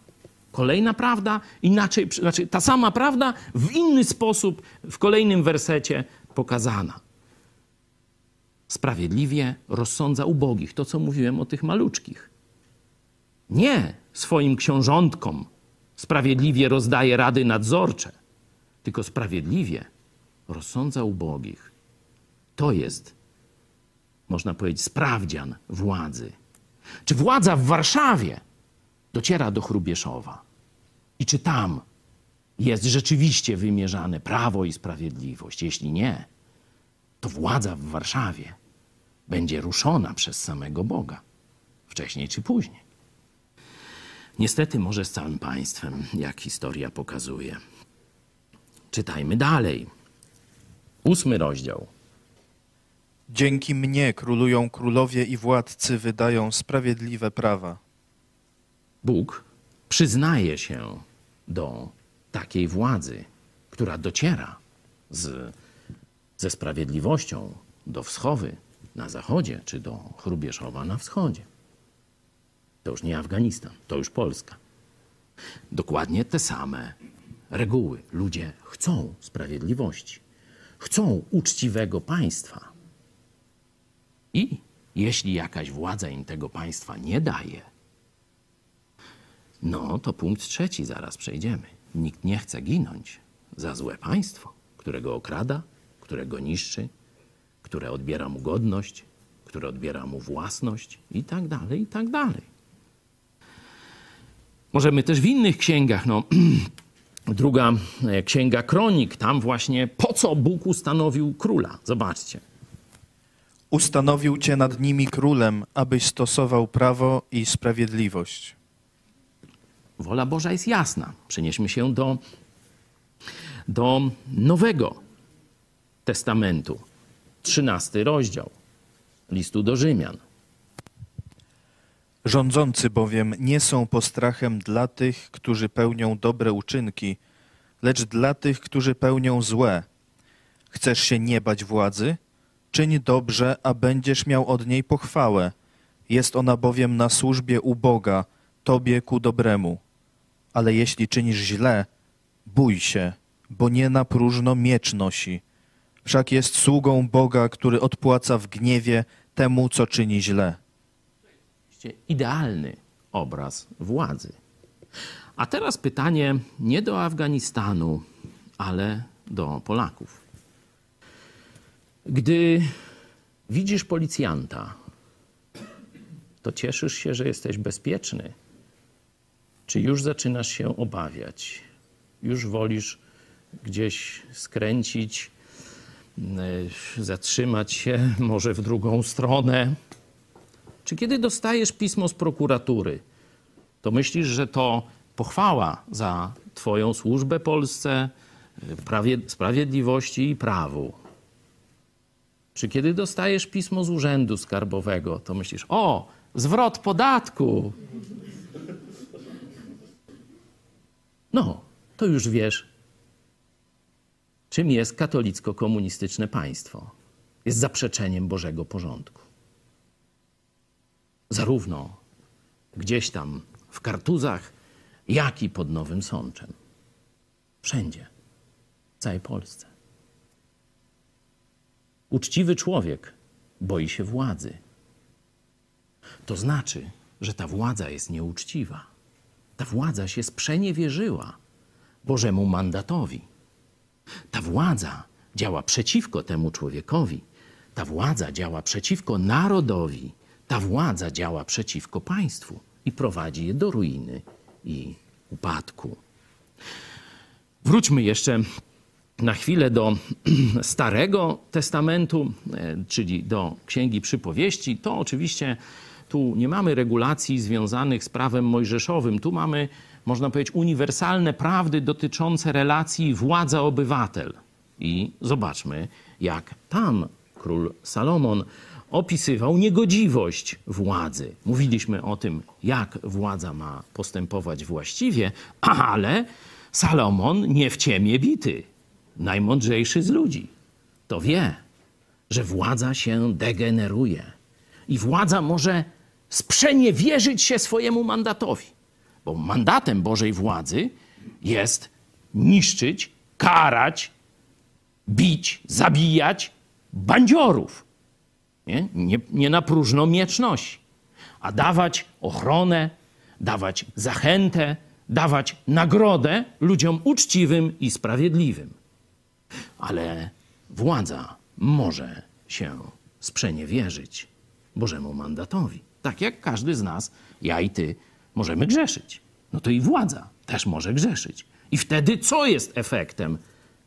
Kolejna prawda, inaczej, znaczy ta sama prawda w inny sposób w kolejnym wersecie pokazana. Sprawiedliwie rozsądza ubogich, to co mówiłem o tych maluczkich. Nie swoim książątkom sprawiedliwie rozdaje rady nadzorcze, tylko sprawiedliwie rozsądza ubogich. To jest, można powiedzieć, sprawdzian władzy. Czy władza w Warszawie dociera do Chrubieszowa? I czy tam jest rzeczywiście wymierzane prawo i sprawiedliwość? Jeśli nie, to władza w Warszawie będzie ruszona przez samego Boga, wcześniej czy później. Niestety, może z całym państwem, jak historia pokazuje. Czytajmy dalej. Ósmy rozdział. Dzięki mnie królują królowie i władcy wydają sprawiedliwe prawa. Bóg przyznaje się do takiej władzy, która dociera z, ze sprawiedliwością do Wschowy na zachodzie, czy do Chrubieszowa na wschodzie. To już nie Afganistan, to już Polska. Dokładnie te same reguły. Ludzie chcą sprawiedliwości, chcą uczciwego państwa. I jeśli jakaś władza im tego państwa nie daje, no to punkt trzeci zaraz przejdziemy. Nikt nie chce ginąć za złe państwo, którego okrada, którego niszczy, które odbiera mu godność, które odbiera mu własność i tak dalej, i tak dalej. Możemy też w innych księgach, no, druga e, księga kronik, tam właśnie po co Bóg ustanowił króla. Zobaczcie. Ustanowił cię nad nimi królem, abyś stosował prawo i sprawiedliwość. Wola Boża jest jasna. Przenieśmy się do, do Nowego Testamentu. Trzynasty rozdział listu do Rzymian. Rządzący bowiem nie są postrachem dla tych, którzy pełnią dobre uczynki, lecz dla tych, którzy pełnią złe. Chcesz się nie bać władzy? Czyń dobrze, a będziesz miał od niej pochwałę. Jest ona bowiem na służbie u Boga, tobie ku dobremu. Ale jeśli czynisz źle, bój się, bo nie na próżno miecz nosi. Wszak jest sługą Boga, który odpłaca w gniewie temu, co czyni źle. Idealny obraz władzy. A teraz pytanie nie do Afganistanu, ale do Polaków. Gdy widzisz policjanta, to cieszysz się, że jesteś bezpieczny? Czy już zaczynasz się obawiać? Już wolisz gdzieś skręcić, zatrzymać się, może w drugą stronę? Czy kiedy dostajesz pismo z prokuratury, to myślisz, że to pochwała za Twoją służbę Polsce, prawie, sprawiedliwości i prawu? Czy kiedy dostajesz pismo z urzędu skarbowego, to myślisz, o, zwrot podatku? No, to już wiesz, czym jest katolicko-komunistyczne państwo. Jest zaprzeczeniem Bożego porządku zarówno gdzieś tam w Kartuzach, jak i pod Nowym Sączem. Wszędzie, w całej Polsce. Uczciwy człowiek boi się władzy. To znaczy, że ta władza jest nieuczciwa. Ta władza się sprzeniewierzyła Bożemu mandatowi. Ta władza działa przeciwko temu człowiekowi. Ta władza działa przeciwko narodowi ta władza działa przeciwko państwu i prowadzi je do ruiny i upadku. Wróćmy jeszcze na chwilę do Starego Testamentu, e, czyli do Księgi Przypowieści. To oczywiście tu nie mamy regulacji związanych z prawem mojżeszowym. Tu mamy, można powiedzieć, uniwersalne prawdy dotyczące relacji władza-obywatel. I zobaczmy, jak tam król Salomon opisywał niegodziwość władzy. Mówiliśmy o tym, jak władza ma postępować właściwie, ale Salomon nie w ciemię bity, najmądrzejszy z ludzi, to wie, że władza się degeneruje i władza może sprzeniewierzyć się swojemu mandatowi, bo mandatem Bożej władzy jest niszczyć, karać, bić, zabijać bandziorów nie, nie, nie na próżno miecz nosi, a dawać ochronę, dawać zachętę, dawać nagrodę ludziom uczciwym i sprawiedliwym. Ale władza może się sprzeniewierzyć Bożemu mandatowi. Tak jak każdy z nas, ja i ty, możemy grzeszyć. No to i władza też może grzeszyć. I wtedy co jest efektem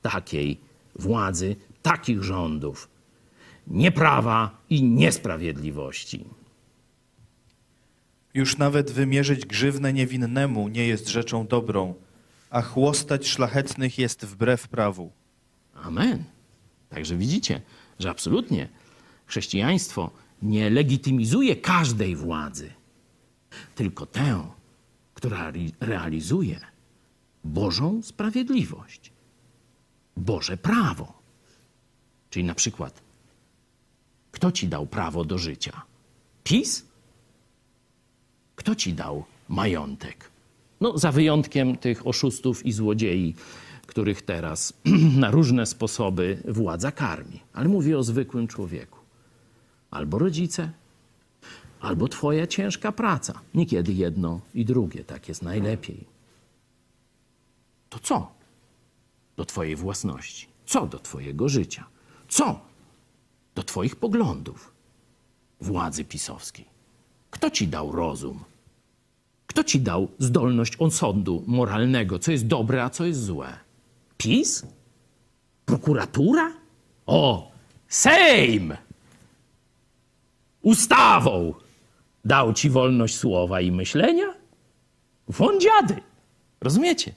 takiej władzy, takich rządów? Nieprawa i niesprawiedliwości. Już nawet wymierzyć grzywnę niewinnemu nie jest rzeczą dobrą, a chłostać szlachetnych jest wbrew prawu. Amen. Także widzicie, że absolutnie chrześcijaństwo nie legitymizuje każdej władzy, tylko tę, która realizuje Bożą sprawiedliwość, Boże prawo. Czyli na przykład, kto ci dał prawo do życia? PiS? Kto ci dał majątek? No, za wyjątkiem tych oszustów i złodziei, których teraz na różne sposoby władza karmi. Ale mówię o zwykłym człowieku. Albo rodzice, albo twoja ciężka praca. Niekiedy jedno i drugie, tak jest najlepiej. To co do twojej własności? Co do twojego życia? Co do twoich poglądów władzy pisowskiej? Kto ci dał rozum? Kto ci dał zdolność osądu moralnego, co jest dobre, a co jest złe? PiS? Prokuratura? O, Sejm! Ustawą dał ci wolność słowa i myślenia? Won dziady. Rozumiecie?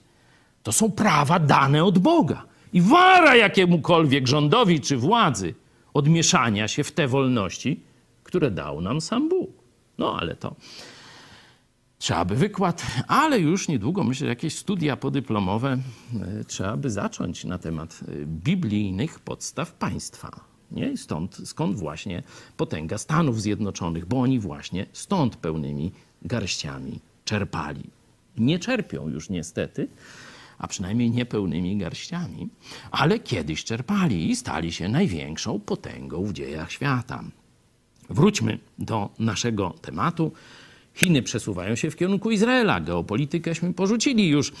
To są prawa dane od Boga. I wara jakiemukolwiek rządowi czy władzy od mieszania się w te wolności, które dał nam sam Bóg. No ale to trzeba by wykład, ale już niedługo myślę, że jakieś studia podyplomowe e, trzeba by zacząć na temat e, biblijnych podstaw państwa. Nie? Stąd, skąd właśnie potęga Stanów Zjednoczonych, bo oni właśnie stąd pełnymi garściami czerpali. Nie czerpią już niestety, a przynajmniej nie pełnymi garściami, ale kiedyś czerpali i stali się największą potęgą w dziejach świata. Wróćmy do naszego tematu. Chiny przesuwają się w kierunku Izraela. Geopolitykeśmy porzucili już.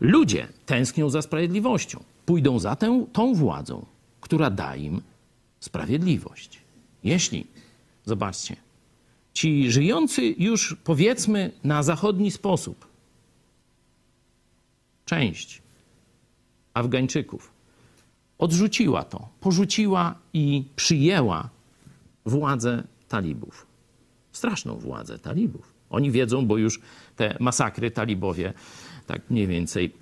Ludzie tęsknią za sprawiedliwością. Pójdą za tę, tą władzą, która da im sprawiedliwość. Jeśli, zobaczcie, ci żyjący już powiedzmy na zachodni sposób, część Afgańczyków odrzuciła to, porzuciła i przyjęła władzę talibów. Straszną władzę talibów. Oni wiedzą, bo już te masakry talibowie tak mniej więcej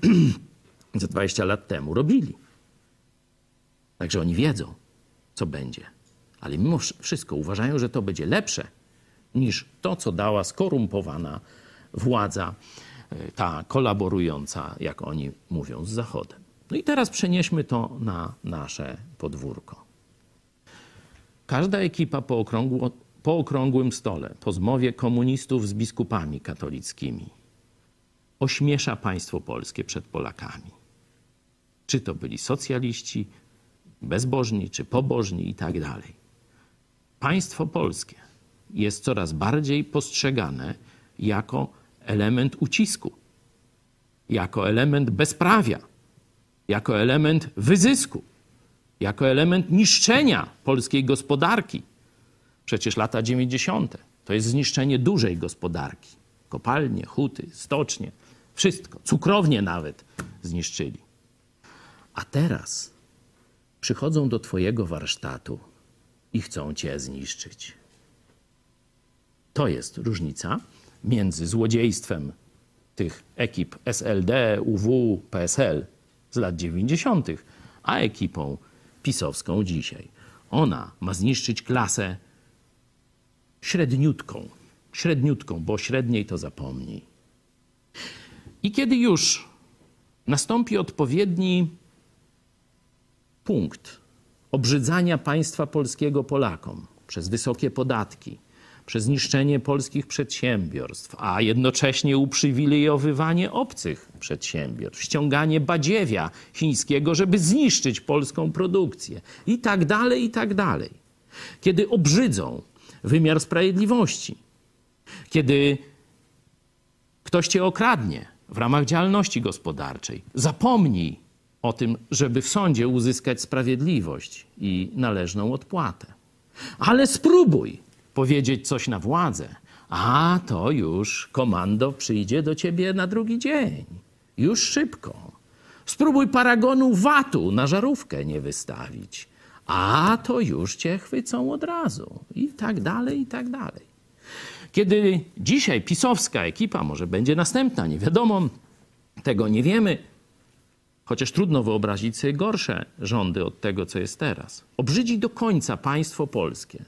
za 20 lat temu robili. Także oni wiedzą, co będzie. Ale mimo wszystko uważają, że to będzie lepsze niż to, co dała skorumpowana władza, e, ta kolaborująca, jak oni mówią, z Zachodem. No i teraz przenieśmy to na nasze podwórko. Każda ekipa po, okrągło, po okrągłym stole, po zmowie komunistów z biskupami katolickimi, ośmiesza państwo polskie przed Polakami. Czy to byli socjaliści, bezbożni czy pobożni i tak dalej. Państwo polskie jest coraz bardziej postrzegane jako element ucisku, jako element bezprawia, jako element wyzysku, jako element niszczenia polskiej gospodarki. Przecież lata 90. to jest zniszczenie dużej gospodarki. Kopalnie, huty, stocznie, wszystko, cukrownie nawet zniszczyli. A teraz przychodzą do Twojego warsztatu i chcą Cię zniszczyć. To jest różnica między złodziejstwem tych ekip SLD, UW, PSL z lat 90., a ekipą pisowską dzisiaj. Ona ma zniszczyć klasę średniutką, średniutką, bo średniej to zapomnij. I kiedy już nastąpi odpowiedni punkt obrzydzania państwa polskiego Polakom przez wysokie podatki, przez niszczenie polskich przedsiębiorstw, a jednocześnie uprzywilejowywanie obcych przedsiębiorstw, ściąganie badziewia chińskiego, żeby zniszczyć polską produkcję i tak dalej, i tak dalej. Kiedy obrzydzą wymiar sprawiedliwości, kiedy ktoś cię okradnie w ramach działalności gospodarczej, zapomnij o tym, żeby w sądzie uzyskać sprawiedliwość i należną odpłatę. Ale spróbuj powiedzieć coś na władzę, A to już komando przyjdzie do ciebie na drugi dzień. Już szybko. Spróbuj paragonu watu na żarówkę nie wystawić. A to już cię chwycą od razu. I tak dalej, i tak dalej. Kiedy dzisiaj pisowska ekipa, może będzie następna, nie wiadomo, tego nie wiemy, chociaż trudno wyobrazić sobie gorsze rządy od tego, co jest teraz. Obrzydzi do końca państwo polskie.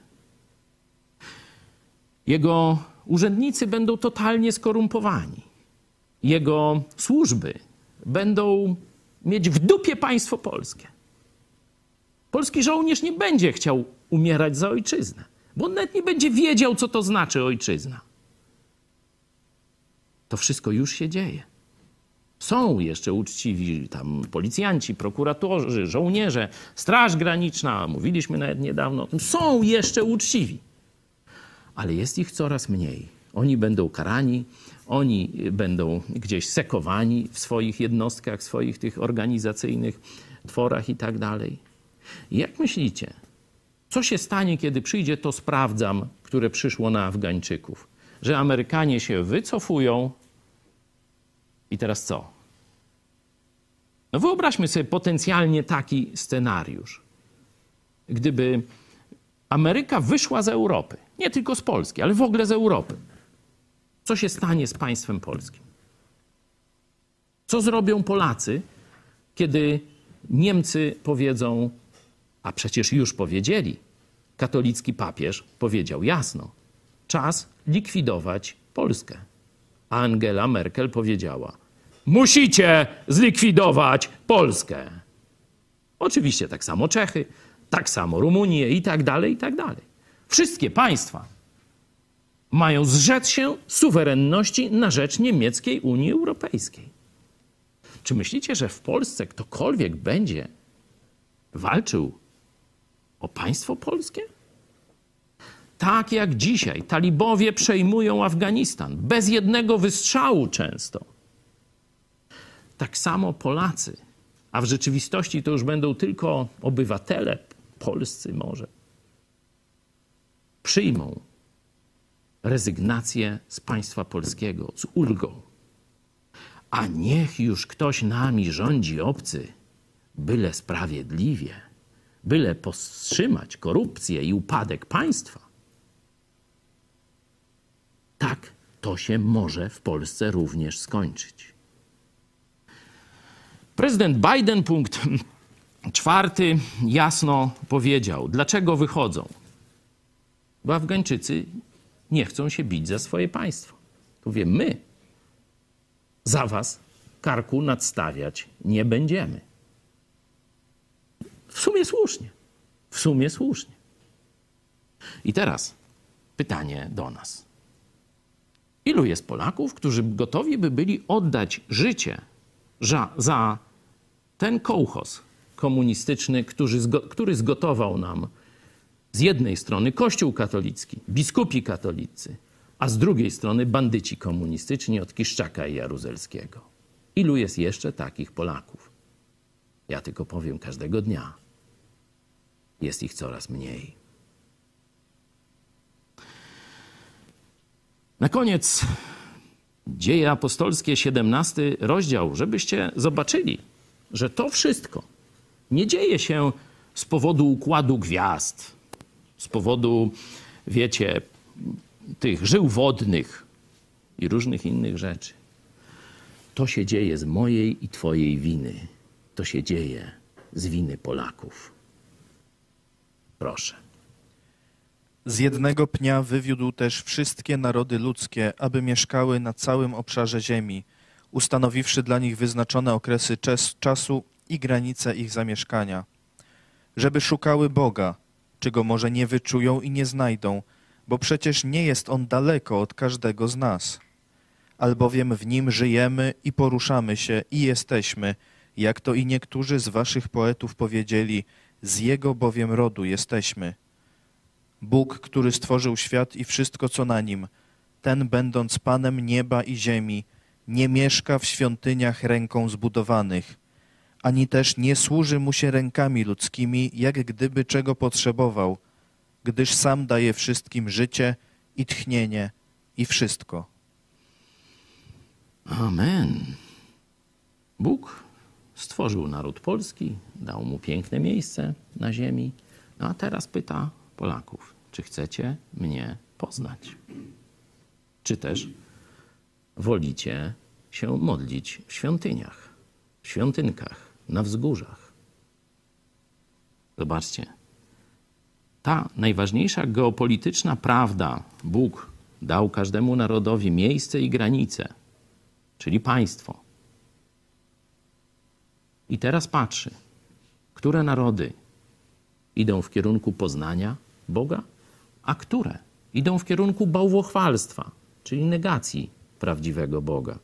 Jego urzędnicy będą totalnie skorumpowani. Jego służby będą mieć w dupie państwo polskie. Polski żołnierz nie będzie chciał umierać za ojczyznę, bo on nawet nie będzie wiedział, co to znaczy ojczyzna. To wszystko już się dzieje. Są jeszcze uczciwi tam policjanci, prokuratorzy, żołnierze, Straż Graniczna, mówiliśmy nawet niedawno. Są jeszcze uczciwi, ale jest ich coraz mniej. Oni będą karani, oni będą gdzieś sekowani w swoich jednostkach, w swoich tych organizacyjnych tworach i tak dalej. Jak myślicie, co się stanie, kiedy przyjdzie to sprawdzam, które przyszło na Afgańczyków? Że Amerykanie się wycofują i teraz co? No wyobraźmy sobie potencjalnie taki scenariusz. Gdyby Ameryka wyszła z Europy, nie tylko z Polski, ale w ogóle z Europy, co się stanie z państwem polskim? Co zrobią Polacy, kiedy Niemcy powiedzą, a przecież już powiedzieli, katolicki papież powiedział jasno, czas likwidować Polskę. Angela Merkel powiedziała, musicie zlikwidować Polskę. Oczywiście tak samo Czechy, tak samo Rumunię i tak dalej, i tak dalej. Wszystkie państwa mają zrzec się suwerenności na rzecz niemieckiej Unii Europejskiej. Czy myślicie, że w Polsce ktokolwiek będzie walczył o państwo polskie? Tak jak dzisiaj talibowie przejmują Afganistan, bez jednego wystrzału często. Tak samo Polacy, a w rzeczywistości to już będą tylko obywatele polscy może, przyjmą rezygnację z państwa polskiego, z ulgą. A niech już ktoś nami rządzi obcy, byle sprawiedliwie, byle powstrzymać korupcję i upadek państwa. Tak to się może w Polsce również skończyć. Prezydent Biden, punkt czwarty, jasno powiedział, dlaczego wychodzą. Bo Afgańczycy nie chcą się bić za swoje państwo. Wiem, my za was karku nadstawiać nie będziemy. W sumie słusznie. W sumie słusznie. I teraz pytanie do nas. Ilu jest Polaków, którzy gotowi by byli oddać życie za, za ten kołchos komunistyczny, który, który zgotował nam z jednej strony Kościół katolicki, biskupi katolicy, a z drugiej strony bandyci komunistyczni od Kiszczaka i Jaruzelskiego. Ilu jest jeszcze takich Polaków? Ja tylko powiem każdego dnia. Jest ich coraz mniej. Na koniec Dzieje apostolskie, 17 rozdział, żebyście zobaczyli, że to wszystko nie dzieje się z powodu układu gwiazd, z powodu, wiecie, tych żył wodnych i różnych innych rzeczy. To się dzieje z mojej i Twojej winy. To się dzieje z winy Polaków. Proszę. Z jednego pnia wywiódł też wszystkie narody ludzkie, aby mieszkały na całym obszarze ziemi, ustanowiwszy dla nich wyznaczone okresy czasu i granice ich zamieszkania, żeby szukały Boga, czego może nie wyczują i nie znajdą, bo przecież nie jest On daleko od każdego z nas. Albowiem w Nim żyjemy i poruszamy się i jesteśmy, jak to i niektórzy z waszych poetów powiedzieli, z Jego bowiem rodu jesteśmy. Bóg, który stworzył świat i wszystko, co na nim, ten będąc Panem nieba i ziemi, nie mieszka w świątyniach ręką zbudowanych, ani też nie służy mu się rękami ludzkimi, jak gdyby czego potrzebował, gdyż sam daje wszystkim życie i tchnienie i wszystko. Amen. Bóg stworzył naród polski, dał mu piękne miejsce na ziemi, no a teraz pyta Polaków, czy chcecie mnie poznać? Czy też wolicie się modlić w świątyniach, w świątynkach, na wzgórzach? Zobaczcie, ta najważniejsza geopolityczna prawda, Bóg dał każdemu narodowi miejsce i granice, czyli państwo. I teraz patrzy, które narody idą w kierunku poznania Boga, a które idą w kierunku bałwochwalstwa, czyli negacji prawdziwego Boga.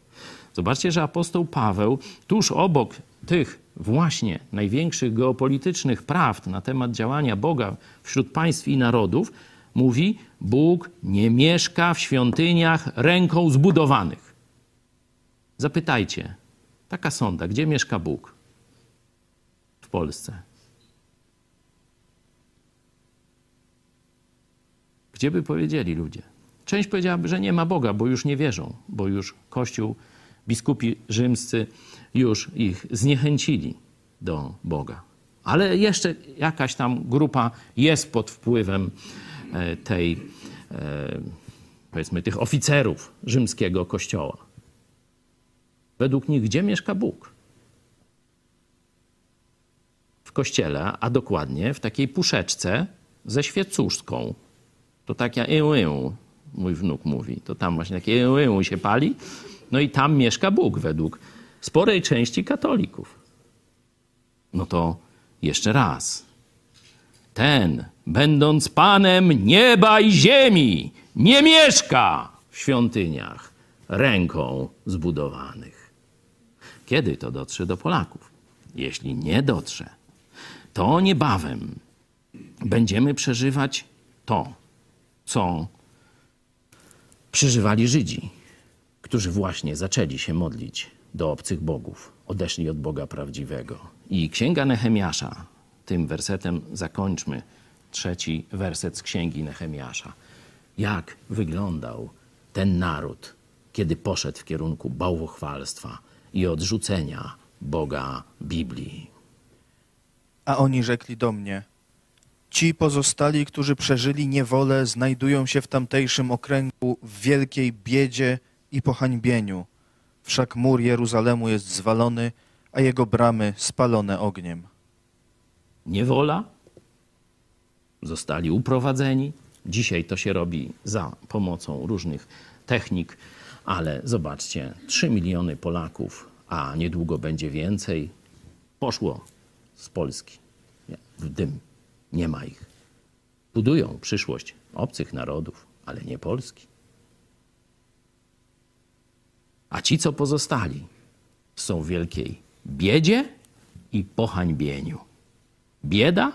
Zobaczcie, że apostoł Paweł tuż obok tych właśnie największych geopolitycznych prawd na temat działania Boga wśród państw i narodów mówi: Bóg nie mieszka w świątyniach ręką zbudowanych. Zapytajcie, taka sonda, gdzie mieszka Bóg? W Polsce. Gdzie by powiedzieli ludzie? Część powiedziałaby, że nie ma Boga, bo już nie wierzą, bo już Kościół, biskupi rzymscy już ich zniechęcili do Boga. Ale jeszcze jakaś tam grupa jest pod wpływem e, tej, e, powiedzmy, tych oficerów rzymskiego kościoła. Według nich gdzie mieszka Bóg? W kościele, a dokładnie w takiej puszeczce ze świecuszką. To taka ełę, mój wnuk mówi. To tam właśnie takie ełę się pali. No i tam mieszka Bóg według sporej części katolików. No to jeszcze raz. Ten, będąc Panem nieba i ziemi, nie mieszka w świątyniach ręką zbudowanych. Kiedy to dotrze do Polaków? Jeśli nie dotrze, to niebawem będziemy przeżywać to, co przeżywali Żydzi, którzy właśnie zaczęli się modlić do obcych bogów, odeszli od Boga prawdziwego. I księga Nehemiasza, tym wersetem zakończmy trzeci werset z księgi Nehemiasza. Jak wyglądał ten naród, kiedy poszedł w kierunku bałwochwalstwa i odrzucenia Boga Biblii. A oni rzekli do mnie: Ci pozostali, którzy przeżyli niewolę, znajdują się w tamtejszym okręgu w wielkiej biedzie i pohańbieniu. Wszak mur Jeruzalemu jest zwalony, a jego bramy spalone ogniem. Niewola, zostali uprowadzeni. Dzisiaj to się robi za pomocą różnych technik, ale zobaczcie, 3 miliony Polaków, a niedługo będzie więcej, poszło z Polski w dym. Nie ma ich. Budują przyszłość obcych narodów, ale nie Polski. A ci, co pozostali, są w wielkiej biedzie i pohańbieniu. Bieda,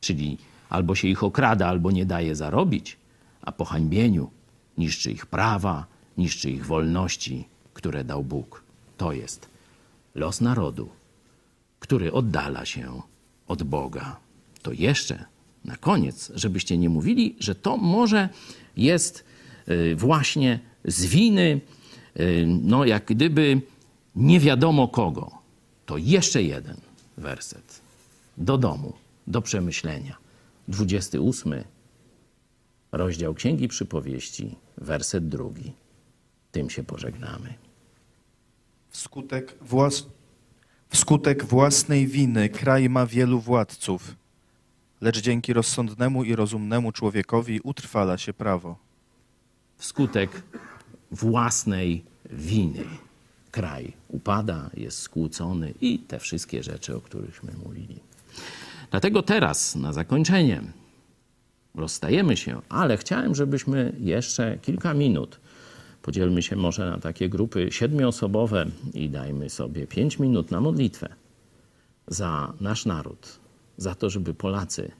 czyli albo się ich okrada, albo nie daje zarobić, a pohańbieniu niszczy ich prawa, niszczy ich wolności, które dał Bóg. To jest los narodu, który oddala się od Boga. To jeszcze na koniec, żebyście nie mówili, że to może jest y, właśnie z winy, y, no jak gdyby nie wiadomo kogo. To jeszcze jeden werset do domu, do przemyślenia. 28 rozdział Księgi Przypowieści, werset drugi. Tym się pożegnamy. Wskutek, włas... Wskutek własnej winy kraj ma wielu władców, lecz dzięki rozsądnemu i rozumnemu człowiekowi utrwala się prawo. Wskutek własnej winy kraj upada, jest skłócony i te wszystkie rzeczy, o którychśmy mówili. Dlatego teraz, na zakończenie, rozstajemy się, ale chciałem, żebyśmy jeszcze kilka minut podzielmy się może na takie grupy siedmioosobowe i dajmy sobie pięć minut na modlitwę za nasz naród, za to, żeby Polacy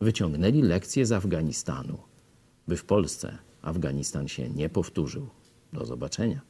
wyciągnęli lekcje z Afganistanu, by w Polsce Afganistan się nie powtórzył. Do zobaczenia.